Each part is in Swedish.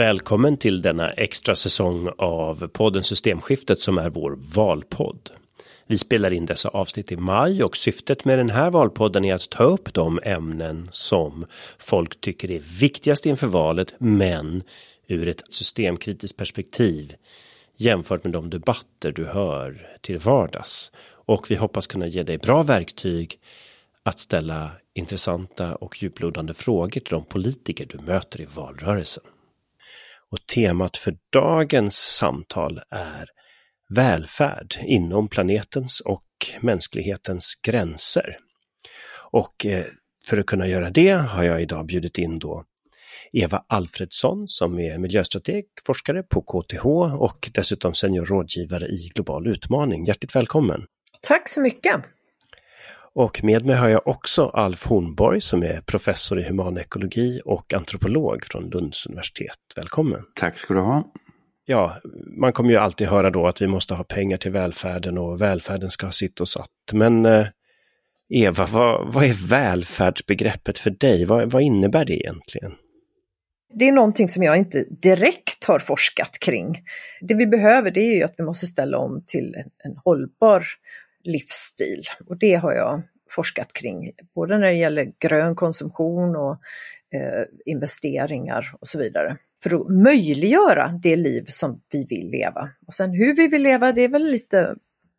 Välkommen till denna extra säsong av podden Systemskiftet som är vår valpodd. Vi spelar in dessa avsnitt i maj och syftet med den här valpodden är att ta upp de ämnen som folk tycker är viktigast inför valet, men ur ett systemkritiskt perspektiv jämfört med de debatter du hör till vardags. Och vi hoppas kunna ge dig bra verktyg att ställa intressanta och djuplodande frågor till de politiker du möter i valrörelsen. Och temat för dagens samtal är välfärd inom planetens och mänsklighetens gränser. Och eh, för att kunna göra det har jag idag bjudit in då Eva Alfredsson som är miljöstrateg, forskare på KTH och dessutom senior rådgivare i Global utmaning. Hjärtligt välkommen! Tack så mycket! Och med mig har jag också Alf Hornborg som är professor i humanekologi och antropolog från Lunds universitet. Välkommen! Tack ska du ha! Ja, man kommer ju alltid höra då att vi måste ha pengar till välfärden och välfärden ska ha sitt och satt. Men eh, Eva, vad, vad är välfärdsbegreppet för dig? Vad, vad innebär det egentligen? Det är någonting som jag inte direkt har forskat kring. Det vi behöver det är ju att vi måste ställa om till en, en hållbar livsstil och det har jag forskat kring, både när det gäller grön konsumtion och eh, investeringar och så vidare. För att möjliggöra det liv som vi vill leva. Och sen hur vi vill leva, det är väl lite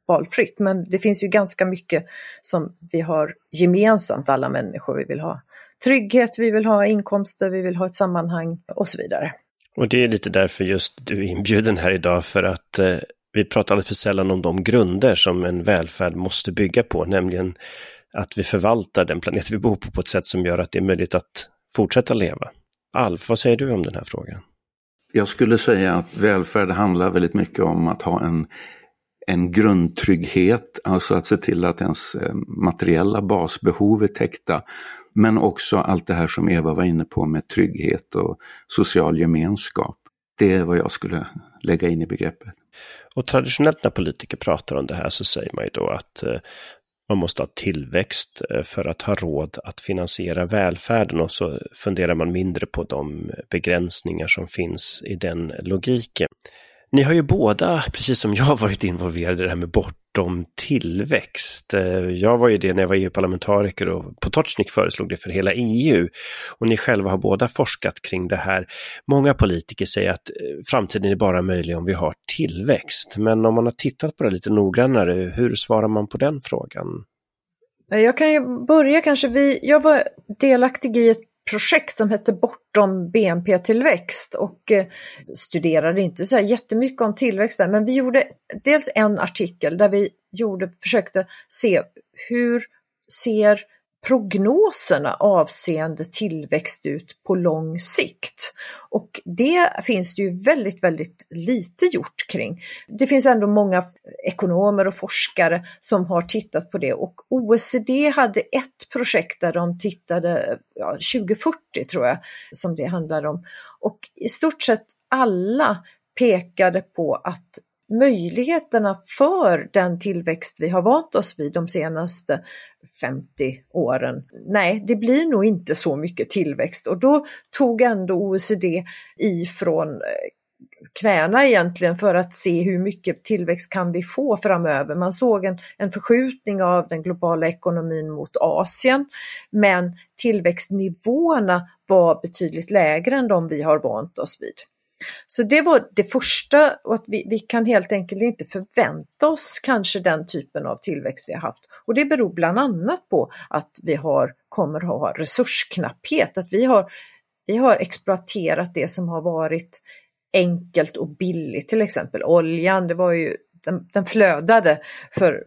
valfritt, men det finns ju ganska mycket som vi har gemensamt, alla människor. Vi vill ha trygghet, vi vill ha inkomster, vi vill ha ett sammanhang och så vidare. Och det är lite därför just du är inbjuden här idag för att eh, vi pratar alldeles för sällan om de grunder som en välfärd måste bygga på, nämligen att vi förvaltar den planet vi bor på på ett sätt som gör att det är möjligt att fortsätta leva. Alf, vad säger du om den här frågan? Jag skulle säga att välfärd handlar väldigt mycket om att ha en, en grundtrygghet, alltså att se till att ens eh, materiella basbehov är täckta. Men också allt det här som Eva var inne på med trygghet och social gemenskap. Det är vad jag skulle lägga in i begreppet. Och traditionellt när politiker pratar om det här så säger man ju då att eh, man måste ha tillväxt eh, för att ha råd att finansiera välfärden och så funderar man mindre på de begränsningar som finns i den logiken. Ni har ju båda, precis som jag, varit involverade i det här med bortom tillväxt. Eh, jag var ju det när jag var EU-parlamentariker och Potocnik föreslog det för hela EU. Och ni själva har båda forskat kring det här. Många politiker säger att eh, framtiden är bara möjlig om vi har tillväxt. Men om man har tittat på det lite noggrannare, hur svarar man på den frågan? Jag kan ju börja kanske, vi, jag var delaktig i ett projekt som hette Bortom BNP-tillväxt och eh, studerade inte så här jättemycket om tillväxt där, men vi gjorde dels en artikel där vi gjorde, försökte se hur ser prognoserna avseende tillväxt ut på lång sikt. Och det finns det ju väldigt, väldigt lite gjort kring. Det finns ändå många ekonomer och forskare som har tittat på det och OECD hade ett projekt där de tittade, ja, 2040 tror jag, som det handlar om. Och i stort sett alla pekade på att möjligheterna för den tillväxt vi har vant oss vid de senaste 50 åren. Nej, det blir nog inte så mycket tillväxt och då tog ändå OECD ifrån eh, knäna egentligen för att se hur mycket tillväxt kan vi få framöver. Man såg en, en förskjutning av den globala ekonomin mot Asien men tillväxtnivåerna var betydligt lägre än de vi har vant oss vid. Så det var det första och att vi, vi kan helt enkelt inte förvänta oss kanske den typen av tillväxt vi har haft. Och det beror bland annat på att vi har, kommer att ha resursknapphet, att vi har, vi har exploaterat det som har varit enkelt och billigt, till exempel oljan, det var ju den, den flödade för,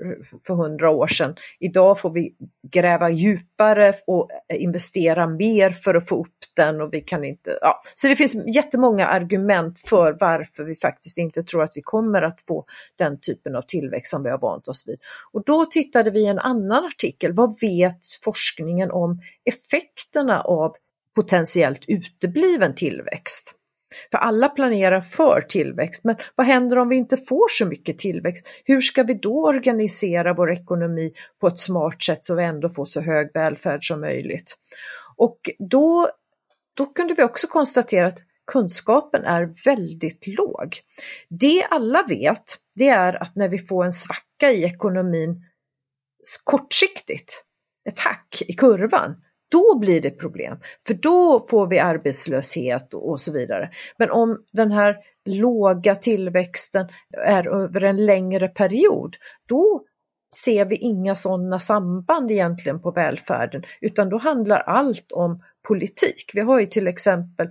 för hundra år sedan. Idag får vi gräva djupare och investera mer för att få upp den och vi kan inte, ja. Så det finns jättemånga argument för varför vi faktiskt inte tror att vi kommer att få den typen av tillväxt som vi har vant oss vid. Och då tittade vi i en annan artikel, vad vet forskningen om effekterna av potentiellt utebliven tillväxt? För alla planerar för tillväxt, men vad händer om vi inte får så mycket tillväxt? Hur ska vi då organisera vår ekonomi på ett smart sätt så vi ändå får så hög välfärd som möjligt? Och då, då kunde vi också konstatera att kunskapen är väldigt låg. Det alla vet, det är att när vi får en svacka i ekonomin kortsiktigt, ett hack i kurvan, då blir det problem. För då får vi arbetslöshet och så vidare. Men om den här låga tillväxten är över en längre period, då ser vi inga sådana samband egentligen på välfärden, utan då handlar allt om politik. Vi har ju till exempel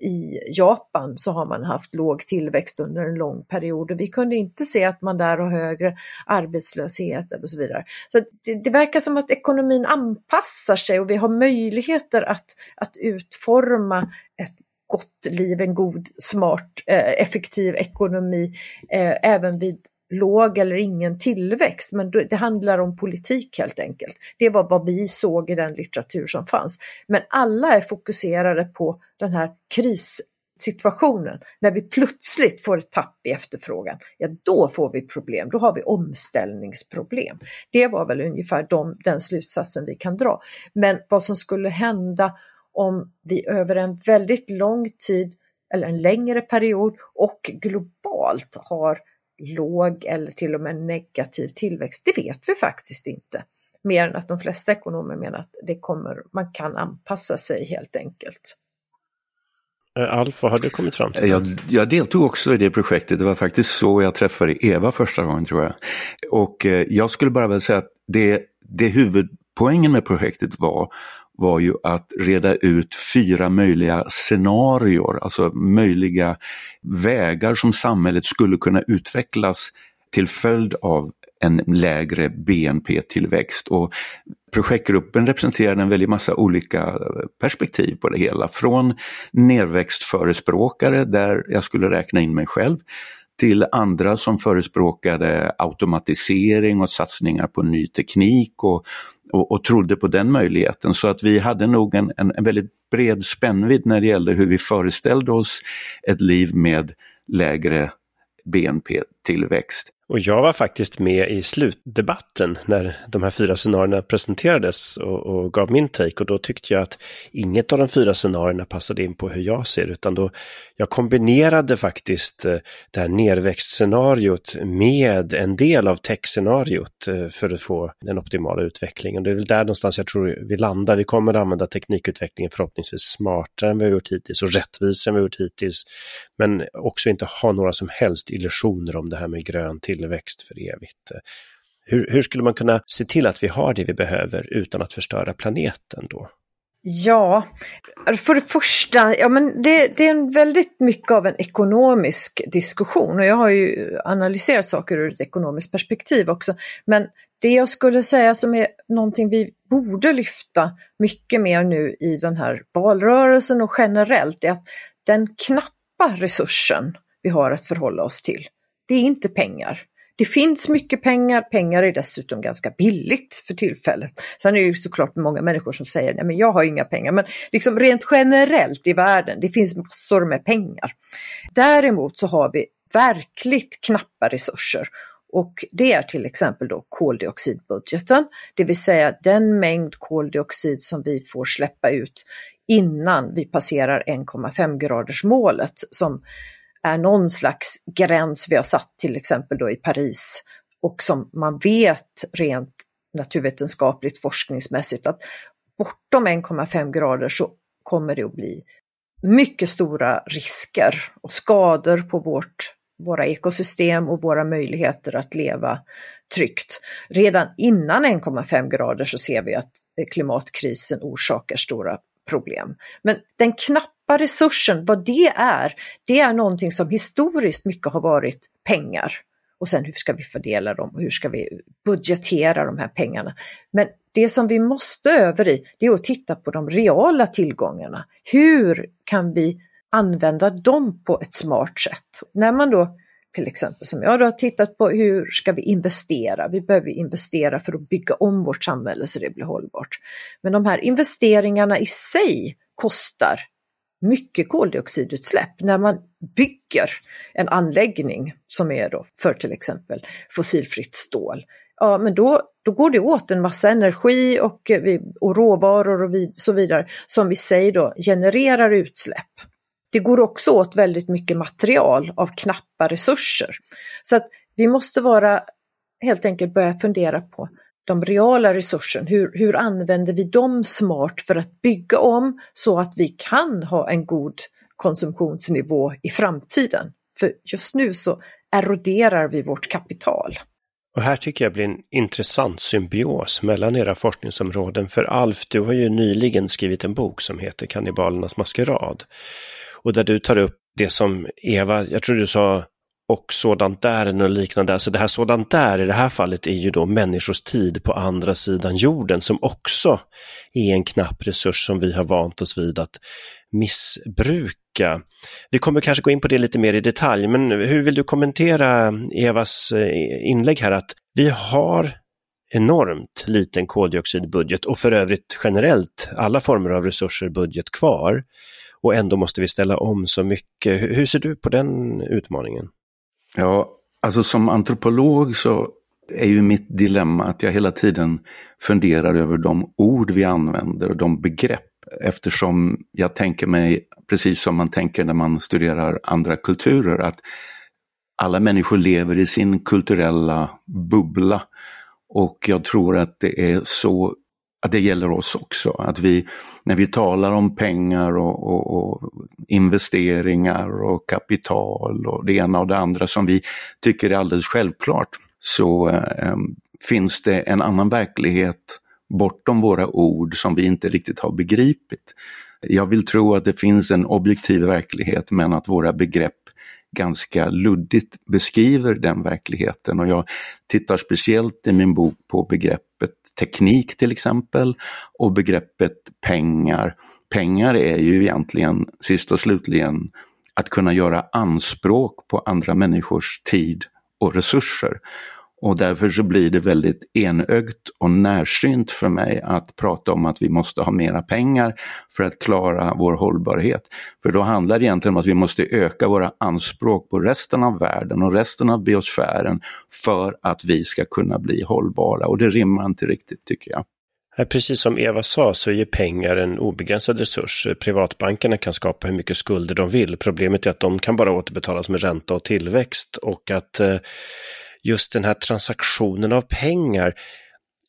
i Japan så har man haft låg tillväxt under en lång period och vi kunde inte se att man där har högre arbetslöshet och så vidare. Så det, det verkar som att ekonomin anpassar sig och vi har möjligheter att, att utforma ett gott liv, en god, smart, eh, effektiv ekonomi eh, även vid låg eller ingen tillväxt, men det handlar om politik helt enkelt. Det var vad vi såg i den litteratur som fanns. Men alla är fokuserade på den här krissituationen. När vi plötsligt får ett tapp i efterfrågan, ja då får vi problem, då har vi omställningsproblem. Det var väl ungefär de, den slutsatsen vi kan dra. Men vad som skulle hända om vi över en väldigt lång tid eller en längre period och globalt har låg eller till och med negativ tillväxt, det vet vi faktiskt inte. Mer än att de flesta ekonomer menar att det kommer, man kan anpassa sig helt enkelt. Eh, Alf, vad har du kommit fram till? Jag, jag, deltog också i det projektet. Det var faktiskt så jag träffade Eva första gången tror jag. Och eh, jag skulle bara vilja säga att det, det huvudpoängen med projektet var var ju att reda ut fyra möjliga scenarier, alltså möjliga vägar som samhället skulle kunna utvecklas till följd av en lägre BNP-tillväxt. Och projektgruppen representerade en väldig massa olika perspektiv på det hela. Från nedväxtförespråkare där jag skulle räkna in mig själv till andra som förespråkade automatisering och satsningar på ny teknik och, och, och trodde på den möjligheten. Så att vi hade nog en, en, en väldigt bred spännvidd när det gällde hur vi föreställde oss ett liv med lägre BNP-tillväxt. Och jag var faktiskt med i slutdebatten när de här fyra scenarierna presenterades och, och, gav min take och då tyckte jag att inget av de fyra scenarierna passade in på hur jag ser utan då jag kombinerade faktiskt eh, det här nerväxtscenariot med en del av techscenariot eh, för att få den optimala utvecklingen. Det är väl där någonstans jag tror vi landar. Vi kommer att använda teknikutvecklingen förhoppningsvis smartare än vi har gjort hittills och rättvisare än vi har gjort hittills. Men också inte ha några som helst illusioner om det här med grön tillväxt för evigt. Hur, hur skulle man kunna se till att vi har det vi behöver utan att förstöra planeten då? Ja, för det första, ja men det, det, är en väldigt mycket av en ekonomisk diskussion och jag har ju analyserat saker ur ett ekonomiskt perspektiv också. Men det jag skulle säga som är någonting vi borde lyfta mycket mer nu i den här valrörelsen och generellt är att den knappa resursen vi har att förhålla oss till, det är inte pengar. Det finns mycket pengar, pengar är dessutom ganska billigt för tillfället. Sen är det ju såklart många människor som säger nej men jag har inga pengar, men liksom rent generellt i världen, det finns massor med pengar. Däremot så har vi verkligt knappa resurser och det är till exempel då koldioxidbudgeten, det vill säga den mängd koldioxid som vi får släppa ut innan vi passerar 1,5 graders målet som är någon slags gräns vi har satt till exempel då i Paris och som man vet rent naturvetenskapligt forskningsmässigt att bortom 1,5 grader så kommer det att bli mycket stora risker och skador på vårt, våra ekosystem och våra möjligheter att leva tryggt. Redan innan 1,5 grader så ser vi att klimatkrisen orsakar stora problem. Men den knappa resursen, vad det är, det är någonting som historiskt mycket har varit pengar. Och sen hur ska vi fördela dem och hur ska vi budgetera de här pengarna. Men det som vi måste över i, det är att titta på de reala tillgångarna. Hur kan vi använda dem på ett smart sätt? När man då till exempel som jag då har tittat på, hur ska vi investera? Vi behöver investera för att bygga om vårt samhälle så det blir hållbart. Men de här investeringarna i sig kostar mycket koldioxidutsläpp när man bygger en anläggning som är då för till exempel fossilfritt stål. Ja, men då, då går det åt en massa energi och, eh, och råvaror och så vidare som vi säger då genererar utsläpp. det går också åt väldigt mycket material av knappa resurser. Så att vi måste vara, helt enkelt börja fundera på de reala resurserna, hur, hur använder vi dem smart för att bygga om så att vi kan ha en god konsumtionsnivå i framtiden. För just nu så eroderar vi vårt kapital. Och här tycker jag blir en intressant symbios mellan era forskningsområden. För Alf, du har ju nyligen skrivit en bok som heter Kannibalernas maskerad. Och där du tar upp det som Eva, jag tror du sa och sådant där och liknande. Alltså det här sådant där i det här fallet är ju då människors tid på andra sidan jorden som också är en knapp resurs som vi har vant oss vid att missbruka. Vi kommer kanske gå in på det lite mer i detalj, men hur vill du kommentera Evas eh, inlägg här att vi har enormt liten koldioxidbudget och för övrigt generellt alla former av resurser budget kvar och ändå måste vi ställa om så mycket. Hur ser du på den utmaningen? Ja, alltså som antropolog så är ju mitt dilemma att jag hela tiden funderar över de ord vi använder och de begrepp eftersom jag tänker mig, precis som man tänker när man studerar andra kulturer, att alla människor lever i sin kulturella bubbla. Och jag tror att det är så att det gäller oss också. Att vi, när vi talar om pengar och, och, och, investeringar och kapital och det ena och det andra som vi tycker är alldeles självklart, så eh, finns det en annan verklighet bortom våra ord som vi inte riktigt har begripit. Jag vill tro att det finns en objektiv verklighet men att våra begrepp ganska luddigt beskriver den verkligheten och jag tittar speciellt i min bok på begreppet teknik till exempel och begreppet pengar. Pengar är ju egentligen sist och slutligen att kunna göra anspråk på andra människors tid och resurser. Och därför så blir det väldigt enögt och närsynt för mig att prata om att vi måste ha mera pengar för att klara vår hållbarhet. För då handlar det egentligen om att vi måste öka våra anspråk på resten av världen och resten av biosfären för att vi ska kunna bli hållbara. Och det rimmar inte riktigt tycker jag. Precis som Eva sa så är ju pengar en obegränsad resurs. Privatbankerna kan skapa hur mycket skulder de vill. Problemet är att de kan bara återbetalas med ränta och tillväxt och att eh, just den här transaktionen av pengar.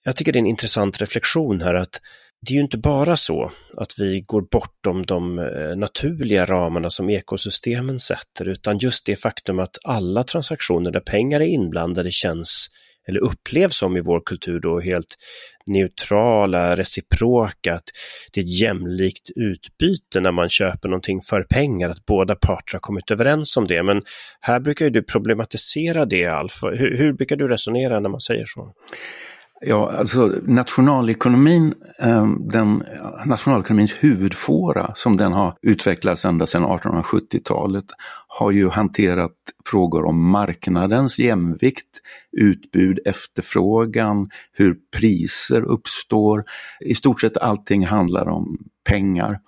Jag tycker det är en intressant reflektion här att det är ju inte bara så att vi går bortom de eh, naturliga ramarna som ekosystemen sätter, utan just det faktum att alla transaktioner där pengar är inblandade känns eller upplevs som i vår kultur då helt neutrala, reciproka, att det är ett jämlikt utbyte när man köper någonting för pengar, att båda parter har kommit överens om det. Men här brukar du problematisera det, Alf. Hur, hur brukar du resonera när man säger så? Ja, alltså nationalekonomin, ehm, den, nationalekonomins huvudfåra som den har utvecklats ända sedan 1870-talet har ju hanterat frågor om marknadens jämvikt, utbud, efterfrågan, hur priser uppstår. I stort sett allting handlar om pengar.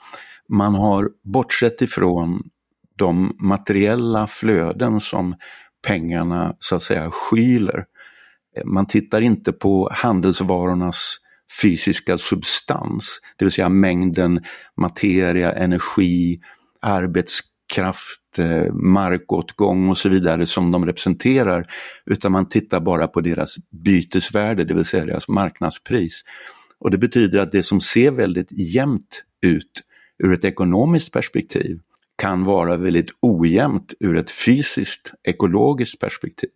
Man har bortsett ifrån de materiella flöden som pengarna så att säga skyler man tittar inte på handelsvarornas fysiska substans, det vill säga mängden materia, energi, arbetskraft, eh, markåtgång och så vidare som de representerar, utan man tittar bara på deras bytesvärde, det vill säga deras marknadspris. Och det betyder att det som ser väldigt jämnt ut ur ett ekonomiskt perspektiv kan vara väldigt ojämnt ur ett fysiskt, ekologiskt perspektiv.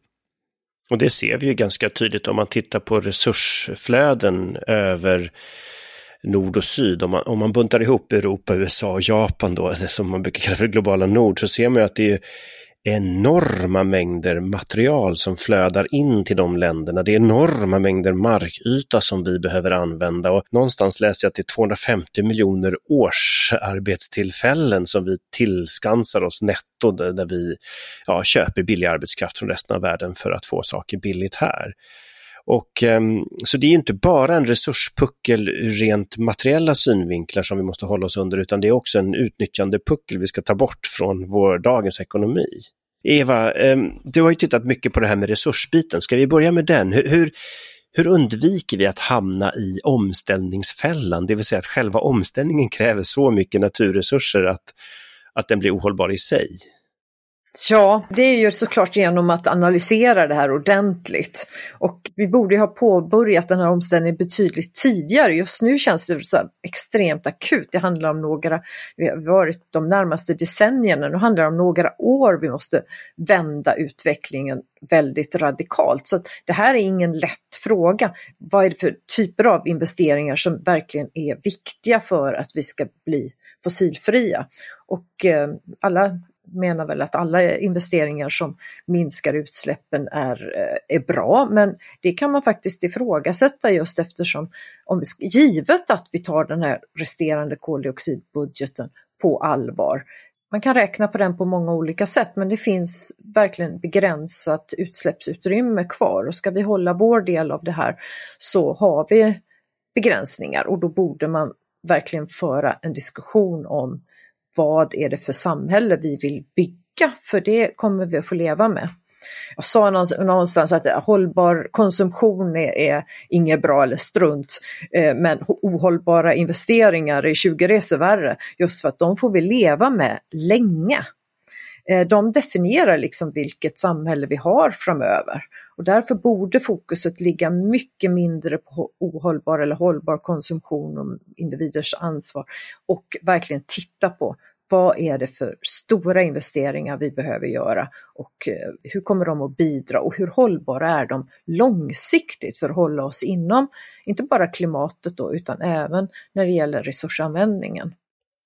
Och det ser vi ju ganska tydligt om man tittar på resursflöden över nord och syd. Om man, om man buntar ihop Europa, USA och Japan då, som man brukar kalla för globala nord, så ser man ju att det är enorma mängder material som flödar in till de länderna. Det är enorma mängder markyta som vi behöver använda och någonstans läser jag att det är 250 miljoner årsarbetstillfällen som vi tillskansar oss netto där vi ja, köper billig arbetskraft från resten av världen för att få saker billigt här. Och, um, så det är inte bara en resurspuckel ur rent materiella synvinklar som vi måste hålla oss under, utan det är också en utnyttjandepuckel vi ska ta bort från vår dagens ekonomi. Eva, um, du har ju tittat mycket på det här med resursbiten. Ska vi börja med den? Hur, hur, hur undviker vi att hamna i omställningsfällan, det vill säga att själva omställningen kräver så mycket naturresurser att, att den blir ohållbar i sig? Ja, det är ju såklart genom att analysera det här ordentligt. Och vi borde ha påbörjat den här omställningen betydligt tidigare. Just nu känns det så extremt akut. Det handlar om några, vi har varit de närmaste decennierna, nu handlar det om några år vi måste vända utvecklingen väldigt radikalt. Så det här är ingen lätt fråga. Vad är det för typer av investeringar som verkligen är viktiga för att vi ska bli fossilfria? Och eh, alla menar väl att alla investeringar som minskar utsläppen är, eh, är bra, men det kan man faktiskt ifrågasätta just eftersom om vi, givet att vi tar den här resterande koldioxidbudgeten på allvar. Man kan räkna på den på många olika sätt men det finns verkligen begränsat utsläppsutrymme kvar och ska vi hålla vår del av det här så har vi begränsningar och då borde man verkligen föra en diskussion om vad är det för samhälle vi vill bygga? För det kommer vi att få leva med. Jag sa någonstans att hållbar konsumtion är, är inget bra eller strunt, eh, men ohållbara investeringar är 20 resor värre, just för att de får vi leva med länge. Eh, de definierar liksom vilket samhälle vi har framöver. Och därför borde fokuset ligga mycket mindre på ohållbar eller hållbar konsumtion och individers ansvar och verkligen titta på vad är det för stora investeringar vi behöver göra och eh, hur kommer de att bidra och hur hållbara är de långsiktigt för att hålla oss inom, inte bara klimatet då, utan även när det gäller resursanvändningen.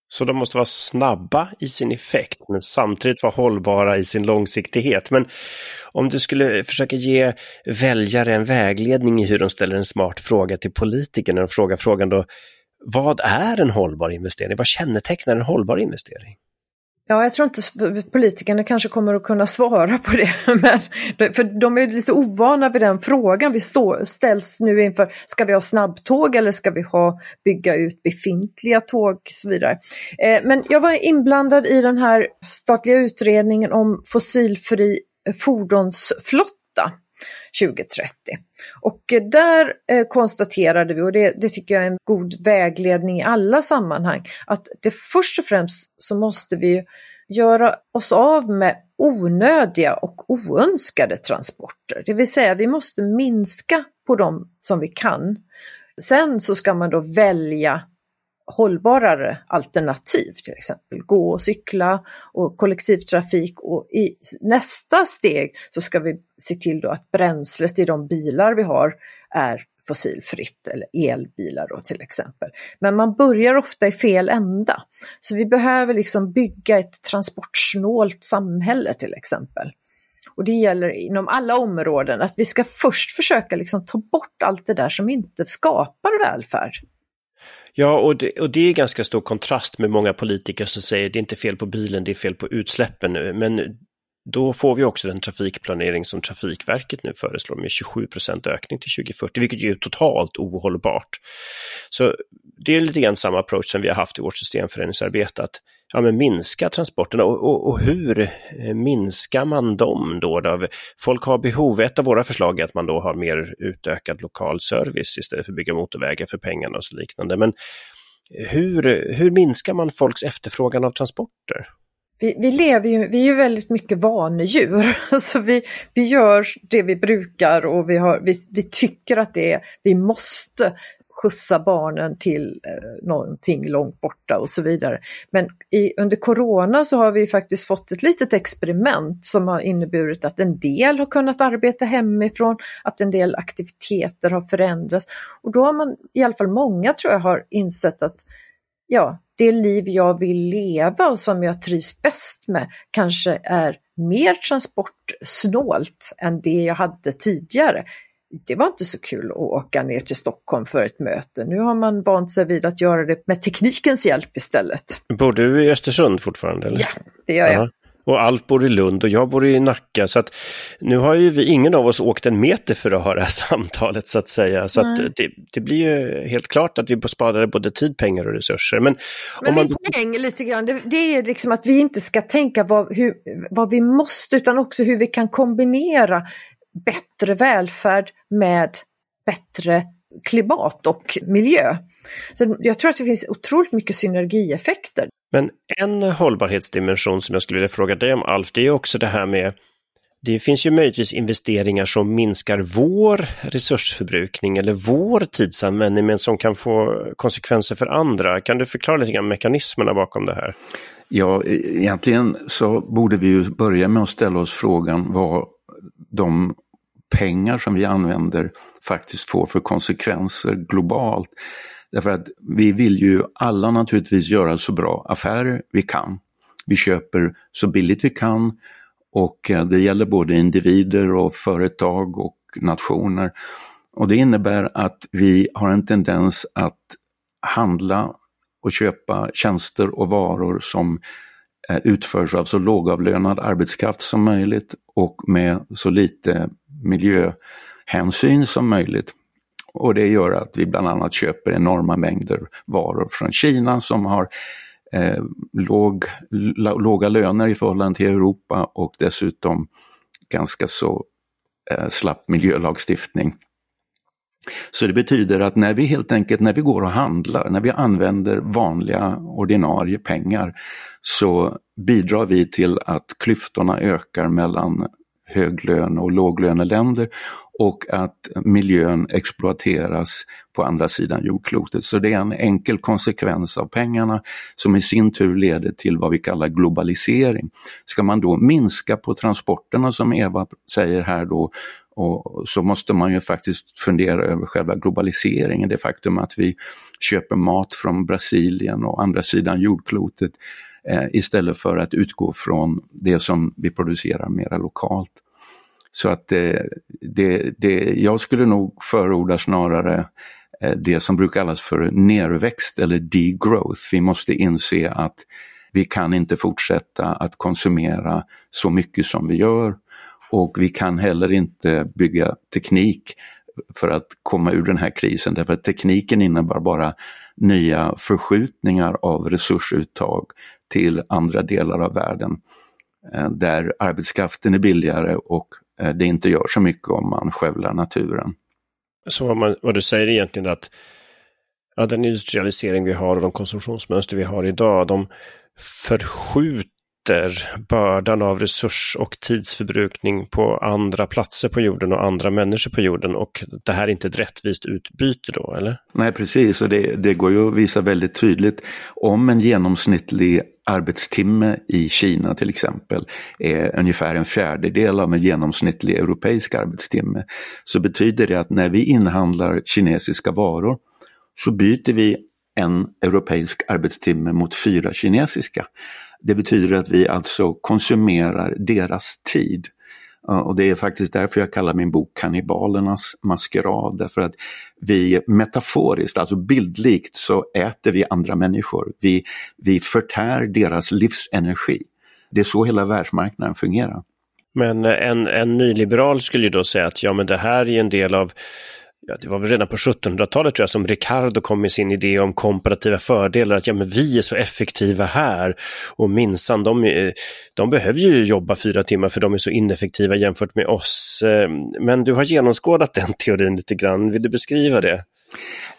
Så de måste vara snabba i sin effekt, men samtidigt vara hållbara i sin långsiktighet. Men om du skulle försöka ge väljare en vägledning i hur de ställer en smart fråga till politikerna och frågar frågan då, vad är en hållbar investering? Vad kännetecknar en hållbar investering? Ja, jag tror inte politikerna kanske kommer att kunna svara på det. Men, för de är lite ovana vid den frågan. Vi stå, ställs nu inför, ska vi ha snabbtåg eller ska vi ha, bygga ut befintliga tåg och så vidare. Eh, men jag var inblandad i den här statliga utredningen om fossilfri fordonsflotta 2030. Och eh, där eh, konstaterade vi, och det, det, tycker jag är en god vägledning i alla sammanhang, att det först och främst så måste vi göra oss av med onödiga och oönskade transporter. Det vill säga vi måste minska på dem som vi kan. Sen så ska man då välja hållbarare alternativ, till exempel gå och cykla och kollektivtrafik och i nästa steg så ska vi se till då att bränslet i de bilar vi har är fossilfritt eller elbilar då till exempel. Men man börjar ofta i fel ända. Så vi behöver liksom bygga ett transportsnålt samhälle till exempel. Och det gäller inom alla områden att vi ska först försöka liksom ta bort allt det där som inte skapar välfärd. Ja, och det, och det är ganska stor kontrast med många politiker som säger det är inte fel på bilen, det är fel på utsläppen. Men då får vi också den trafikplanering som Trafikverket nu föreslår med 27 procent ökning till 2040, vilket är totalt ohållbart. Så det är lite grann samma approach som vi har haft i vårt systemförändringsarbete, att ja, men minska transporterna och, och, och, hur eh, minskar man dem då, då? Folk har behov, ett av våra förslag är att man då har mer utökad lokal service istället för att bygga motorvägar för pengarna och så liknande. Men hur, hur minskar man folks efterfrågan av transporter? Vi, vi, lever ju, vi är ju väldigt mycket vanedjur. Alltså vi, vi gör det vi brukar och vi, har, vi, vi tycker att det är, vi måste skjutsa barnen till eh, någonting långt borta och så vidare. Men i, under Corona så har vi faktiskt fått ett litet experiment som har inneburit att en del har kunnat arbeta hemifrån, att en del aktiviteter har förändrats och då har man, i alla fall många tror jag, har insett att ja, det liv jag vill leva och som jag trivs bäst med kanske är mer transportsnålt än det jag hade tidigare det var inte så kul att åka ner till Stockholm för ett möte. Nu har man vant sig vid att göra det med teknikens hjälp istället. Bor du i Östersund fortfarande? Eller? Ja, det gör jag. Och Alf bor i Lund och jag bor i Nacka. Så att nu har ju vi, ingen av oss åkt en meter för att ha det här samtalet så att säga. Så att det, det, blir ju helt klart att vi sparade både tid, pengar och resurser. Men, Men om man... min poäng lite grann, det, det, är liksom att vi inte ska tänka vad, hur, vad vi måste utan också hur vi kan kombinera bättre välfärd med bättre klimat och miljö. Så jag tror att det finns otroligt mycket synergieffekter. Men en hållbarhetsdimension som jag skulle vilja fråga dig om Alf, det är också det här med det finns ju möjligtvis investeringar som minskar vår resursförbrukning eller vår tidsanvändning men som kan få konsekvenser för andra. Kan du förklara lite grann mekanismerna bakom det här? Ja, e, egentligen så borde vi ju börja med att ställa oss frågan vad de pengar som vi använder faktiskt får för konsekvenser globalt. Därför att vi vill ju alla naturligtvis göra så bra affärer vi kan. Vi köper så billigt vi kan och eh, det gäller både individer och företag och nationer. Och det innebär att vi har en tendens att handla och köpa tjänster och varor som eh, utförs av så lågavlönad arbetskraft som möjligt och med så lite miljöhänsyn som möjligt. Och det gör att vi bland annat köper enorma mängder varor från Kina som har eh, låg, låga löner i förhållande till Europa och dessutom ganska så eh, slapp miljölagstiftning. Så det betyder att när vi helt enkelt, när vi går och handlar, när vi använder vanliga ordinarie pengar så bidrar vi till att klyftorna ökar mellan höglöne och låglöneländer och att miljön exploateras på andra sidan jordklotet. Så det är en enkel konsekvens av pengarna som i sin tur leder till vad vi kallar globalisering. Ska man då minska på transporterna som Eva säger här då och så måste man ju faktiskt fundera över själva globaliseringen, det faktum att vi köper mat från Brasilien och andra sidan jordklotet eh, istället för att utgå från det som vi producerar mera lokalt. Så att det, det, det, jag skulle nog förorda snarare eh, det som brukar kallas för nerväxt eller degrowth. Vi måste inse att vi kan inte fortsätta att konsumera så mycket som vi gör och vi kan heller inte bygga teknik för att komma ur den här krisen därför att tekniken innebär bara nya förskjutningar av resursuttag till andra delar av världen eh, där arbetskraften är billigare och Eh, det inte gör så mycket om man skövlar naturen. Så vad, man, vad du säger egentligen är att ja, den industrialisering vi har och de konsumtionsmönster vi har idag, de förskjuter bördan av resurs och tidsförbrukning på andra platser på jorden och andra människor på jorden och det här är inte ett rättvist utbyte då, eller? Nej, precis, och det, det går ju att visa väldigt tydligt om en genomsnittlig arbetstimme i Kina till exempel är ungefär en fjärdedel av en genomsnittlig europeisk arbetstimme. Så betyder det att när vi inhandlar kinesiska varor så byter vi en europeisk arbetstimme mot fyra kinesiska. Det betyder att vi alltså konsumerar deras tid. Och det är faktiskt därför jag kallar min bok Kannibalernas maskerad. Därför att vi metaforiskt, alltså bildligt, så äter vi andra människor. Vi, vi förtär deras livsenergi. Det är så hela världsmarknaden fungerar. Men en, en nyliberal skulle ju då säga att ja, men det här är en del av ja, det var väl redan på 1700-talet tror jag som Ricardo kom med sin idé om komparativa fördelar, att ja men vi är så effektiva här och minsann, de, eh, de behöver ju jobba fyra timmar för de är så ineffektiva jämfört med oss. Eh, men du har genomskådat den teorin lite grann, vill du beskriva det?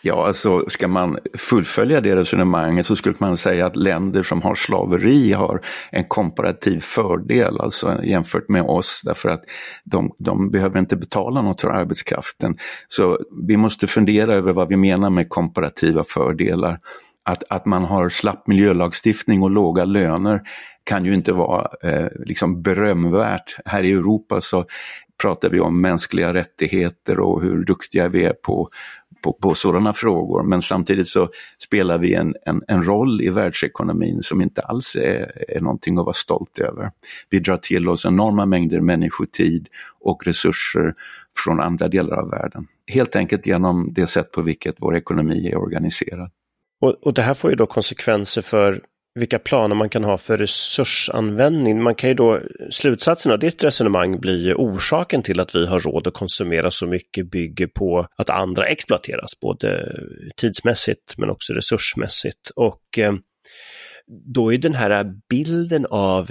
Ja, alltså ska man fullfölja det resonemanget så skulle man säga att länder som har slaveri har en komparativ fördel alltså jämfört med oss därför att de, de behöver inte betala något för arbetskraften. Så vi måste fundera över vad vi menar med komparativa fördelar. Att, att man har slapp miljölagstiftning och låga löner kan ju inte vara eh, liksom berömvärt. Här i Europa så pratar vi om mänskliga rättigheter och hur duktiga vi är på på, på sådana frågor. Men samtidigt så spelar vi en, en, en roll i världsekonomin som inte alls är, är någonting att vara stolt över. Vi drar till oss enorma mängder människotid och resurser från andra delar av världen. Helt enkelt genom det sätt på vilket vår ekonomi är organiserad. Och, och det här får ju då konsekvenser för vilka planer man kan ha för resursanvändning. Man kan ju då, slutsatsen av ditt resonemang blir orsaken till att vi har råd att konsumera så mycket bygger på att andra exploateras, både tidsmässigt men också resursmässigt. Och eh, då är den här bilden av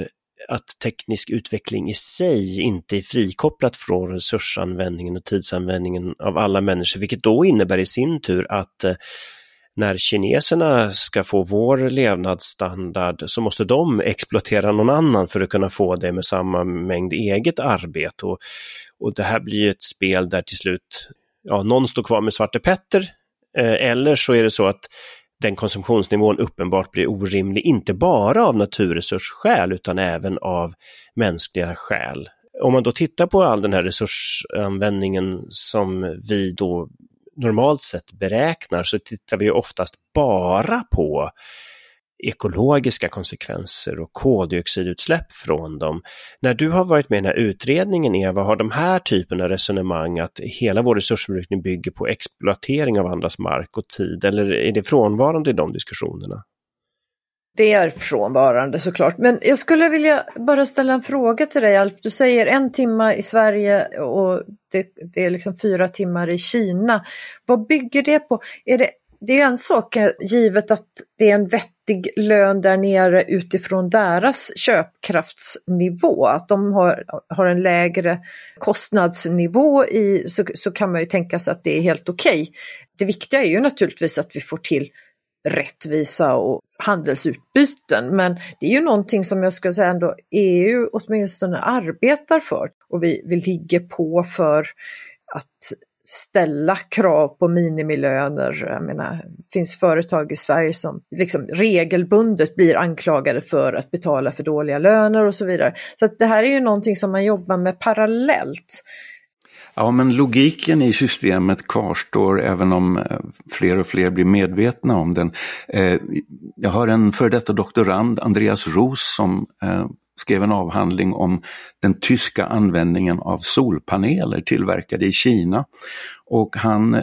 att teknisk utveckling i sig inte är frikopplat från resursanvändningen och tidsanvändningen av alla människor, vilket då innebär i sin tur att eh, när kineserna ska få vår levnadsstandard så måste de exploatera någon annan för att kunna få det med samma mängd eget arbete. Och, och det här blir ett spel där till slut ja, någon står kvar med Svarte Petter eh, eller så är det så att den konsumtionsnivån uppenbart blir orimlig, inte bara av naturresursskäl utan även av mänskliga skäl. Om man då tittar på all den här resursanvändningen som vi då normalt sett beräknar så tittar vi oftast bara på ekologiska konsekvenser och koldioxidutsläpp från dem. När du har varit med i den här utredningen, Eva, har de här typen av resonemang att hela vår resursförbrukning bygger på exploatering av andras mark och tid, eller är det frånvarande i de diskussionerna? Det är frånvarande såklart. Men jag skulle vilja bara ställa en fråga till dig Alf. Du säger en timme i Sverige och det, det är liksom fyra timmar i Kina. Vad bygger det på? Är det, det är en sak eh, givet att det är en vettig lön där nere utifrån deras köpkraftsnivå. Att de har, har en lägre kostnadsnivå i, så, så kan man ju tänka sig att det är helt okej. Okay. Det viktiga är ju naturligtvis att vi får till rättvisa och handelsutbyten. Men det är ju någonting som jag skulle säga ändå EU åtminstone arbetar för och vi, vi ligger på för att ställa krav på minimilöner. Jag menar, det finns företag i Sverige som liksom regelbundet blir anklagade för att betala för dåliga löner och så vidare. Så det här är ju någonting som man jobbar med parallellt. Ja, men logiken i systemet kvarstår även om eh, fler och fler blir medvetna om den. Eh, jag har en före detta doktorand, Andreas Roos, som eh, skrev en avhandling om den tyska användningen av solpaneler tillverkade i Kina. Och han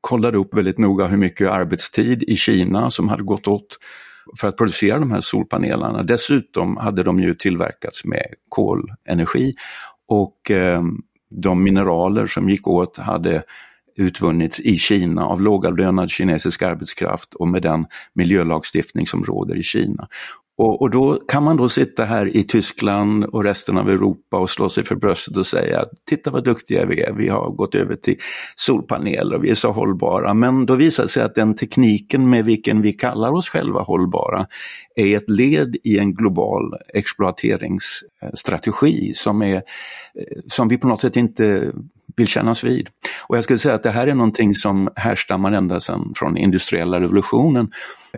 kollade upp väldigt noga hur mycket arbetstid i Kina som hade gått åt för att producera de här solpanelerna. Dessutom hade de ju tillverkats med kolenergi och de mineraler som gick åt hade utvunnits i Kina av lågavlönad kinesisk arbetskraft och med den miljölagstiftning som råder i Kina. Och, och, då kan man då sitta här i Tyskland och resten av Europa och slå sig för bröstet och säga titta vad duktiga vi är, vi har gått över till solpaneler och vi är så hållbara. Men då visar det sig att den tekniken med vilken vi kallar oss själva hållbara är ett led i en global exploateringsstrategi som, är, eh, som vi på något sätt inte vill kännas vid. Och jag skulle säga att det här är någonting som härstammar ända sedan från industriella revolutionen.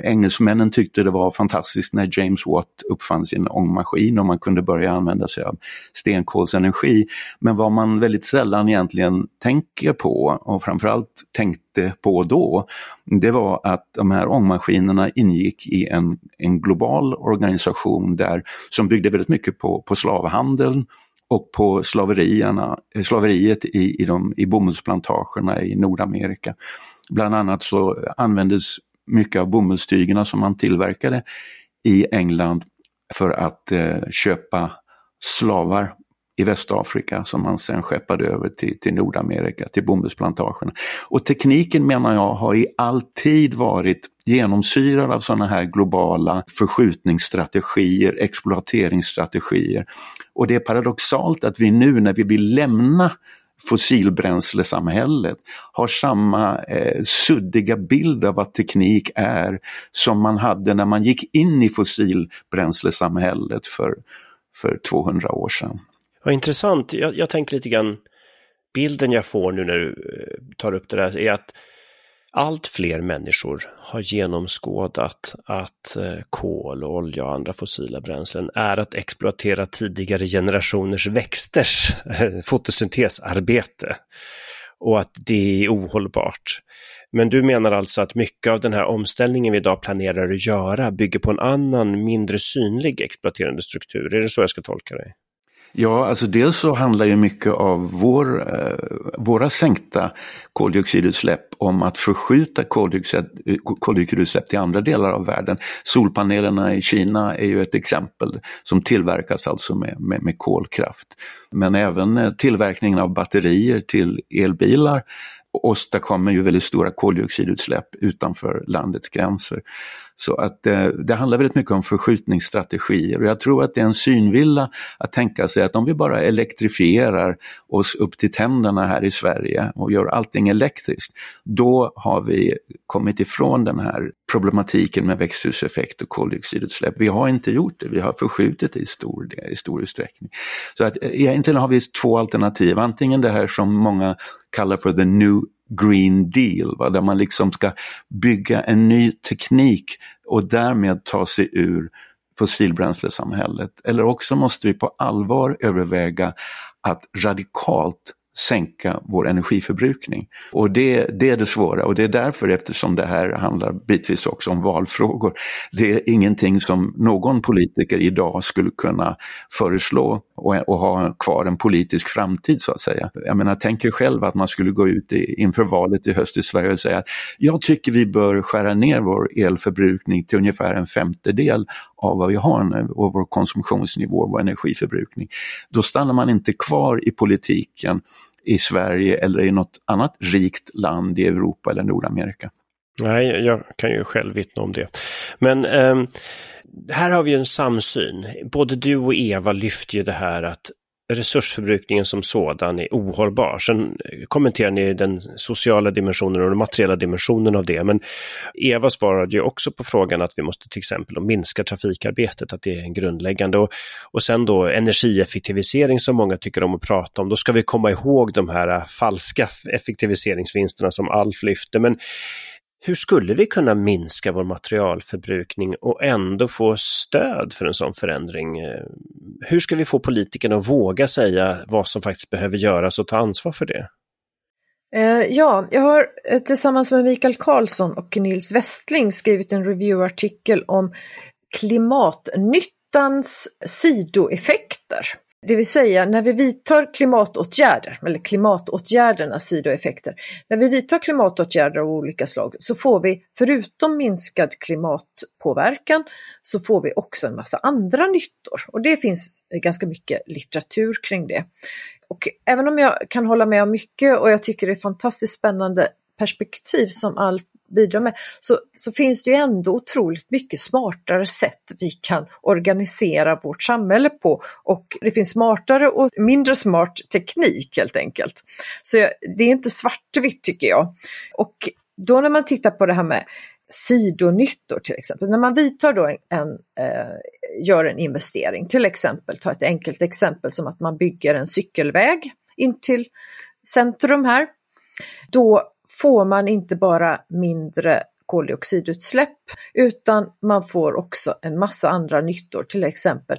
Engelsmännen tyckte det var fantastiskt när James Watt uppfann sin ångmaskin och man kunde börja använda sig av stenkolsenergi. Men vad man väldigt sällan egentligen tänker på och framförallt tänkte på då, det var att de här ångmaskinerna ingick i en, en global organisation där, som byggde väldigt mycket på, på slavhandeln och på slaverierna, eh, slaveriet i, i, de, i bomullsplantagerna i Nordamerika. Bland annat så användes mycket av bomullstygerna som man tillverkade i England för att eh, köpa slavar i Västafrika som man sen skeppade över till, till Nordamerika, till bomullsplantagerna. Och tekniken menar jag har i all tid varit genomsyrad av sådana här globala förskjutningsstrategier, exploateringsstrategier. Och det är paradoxalt att vi nu när vi vill lämna fossilbränslesamhället har samma eh, suddiga bild av vad teknik är som man hade när man gick in i fossilbränslesamhället för, för 200 år sedan. Vad intressant. Jag, jag tänker lite grann, bilden jag får nu när du eh, tar upp det där är att allt fler människor har genomskådat att eh, kol kol, olja och andra fossila bränslen är att exploatera tidigare generationers växters eh, fotosyntesarbete och att det är ohållbart. Men du menar alltså att mycket av den här omställningen vi idag planerar att göra bygger på en annan, mindre synlig exploaterande struktur. Är det så jag ska tolka dig? Ja, alltså dels så handlar ju mycket av vår, eh, våra sänkta koldioxidutsläpp om att förskjuta koldioxid, koldioxidutsläpp till andra delar av världen. Solpanelerna i Kina är ju ett exempel som tillverkas alltså med, med, med kolkraft. Men även eh, tillverkningen av batterier till elbilar åstadkommer ju väldigt stora koldioxidutsläpp utanför landets gränser. Så att eh, det handlar väldigt mycket om förskjutningsstrategier och jag tror att det är en synvilla att tänka sig att om vi bara elektrifierar oss upp till tänderna här i Sverige och gör allting elektriskt, då har vi kommit ifrån den här problematiken med växthuseffekt och koldioxidutsläpp. Vi har inte gjort det, vi har förskjutit det i stor, i stor utsträckning. Så att eh, egentligen har vi två alternativ, antingen det här som många kallar för the new green deal, va? där man liksom ska bygga en ny teknik och därmed ta sig ur fossilbränslesamhället. Eller också måste vi på allvar överväga att radikalt sänka vår energiförbrukning. Och det, det är det svåra och det är därför eftersom det här handlar bitvis också om valfrågor. Det är ingenting som någon politiker idag skulle kunna föreslå och, och ha kvar en politisk framtid så att säga. Jag menar, tänk er själv att man skulle gå ut i, inför valet i höst i Sverige och säga att jag tycker vi bör skära ner vår elförbrukning till ungefär en femtedel av vad vi har nu och vår konsumtionsnivå, vår energiförbrukning. Då stannar man inte kvar i politiken i Sverige eller i något annat rikt land i Europa eller Nordamerika. Nej, jag kan ju själv vittna om det. Men eh, här har vi en samsyn. Både du och Eva lyfter ju det här att resursförbrukningen som sådan är ohållbar. Sen kommenterar ni den sociala dimensionen och den materiella dimensionen av det. Men Eva svarade ju också på frågan att vi måste till exempel minska trafikarbetet, att det är en grundläggande. Och, och sen då energieffektivisering som många tycker om att prata om. Då ska vi komma ihåg de här falska effektiviseringsvinsterna som Alf lyfte. Men hur skulle vi kunna minska vår materialförbrukning och ändå få stöd för en sån förändring? Hur ska vi få politikerna att våga säga vad som faktiskt behöver göras och ta ansvar för det? Eh, ja, jag har eh, tillsammans med Mikael Karlsson och Nils Westling skrivit en reviewartikel om klimatnyttans sidoeffekter. Det vill säga när vi vidtar klimatåtgärder, eller klimatåtgärdernas sidoeffekter. När vi vidtar klimatåtgärder av olika slag så får vi förutom minskad klimatpåverkan så får vi också en massa andra nyttor och det finns ganska mycket litteratur kring det. Och även om jag kan hålla med om mycket och jag tycker det är fantastiskt spännande perspektiv som Alf bidra med, så, så finns det ju ändå otroligt mycket smartare sätt vi kan organisera vårt samhälle på och det finns smartare och mindre smart teknik helt enkelt. Så det är inte svartvitt tycker jag. Och då när man tittar på det här med sidonyttor till exempel, när man vidtar då en, en eh, gör en investering, till exempel, ta ett enkelt exempel som att man bygger en cykelväg in till centrum här, då får man inte bara mindre koldioxidutsläpp utan man får också en massa andra nyttor, till exempel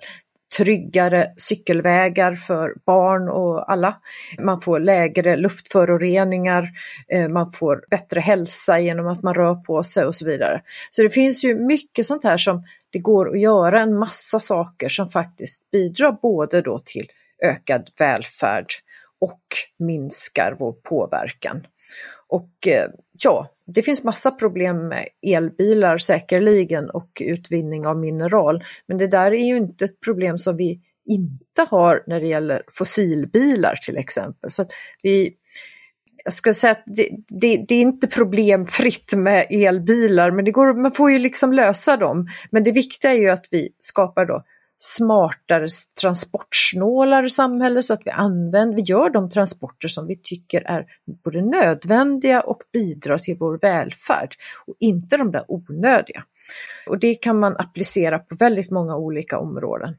tryggare cykelvägar för barn och alla. Man får lägre luftföroreningar, eh, man får bättre hälsa genom att man rör på sig och så vidare. Så det finns ju mycket sånt här som det går att göra en massa saker som faktiskt bidrar både då till ökad välfärd och minskar vår påverkan. Och eh, ja, det finns massa problem med elbilar säkerligen och utvinning av mineral. Men det där är ju inte ett problem som vi inte har när det gäller fossilbilar till exempel. Så vi, jag skulle säga att det, det, det, är inte problemfritt med elbilar, men det går, man får ju liksom lösa dem. Men det viktiga är ju att vi skapar då smartare, transportsnålare samhälle så att vi använder, vi gör de transporter som vi tycker är både nödvändiga och bidrar till vår välfärd och inte de där onödiga. Och det kan man applicera på väldigt många olika områden.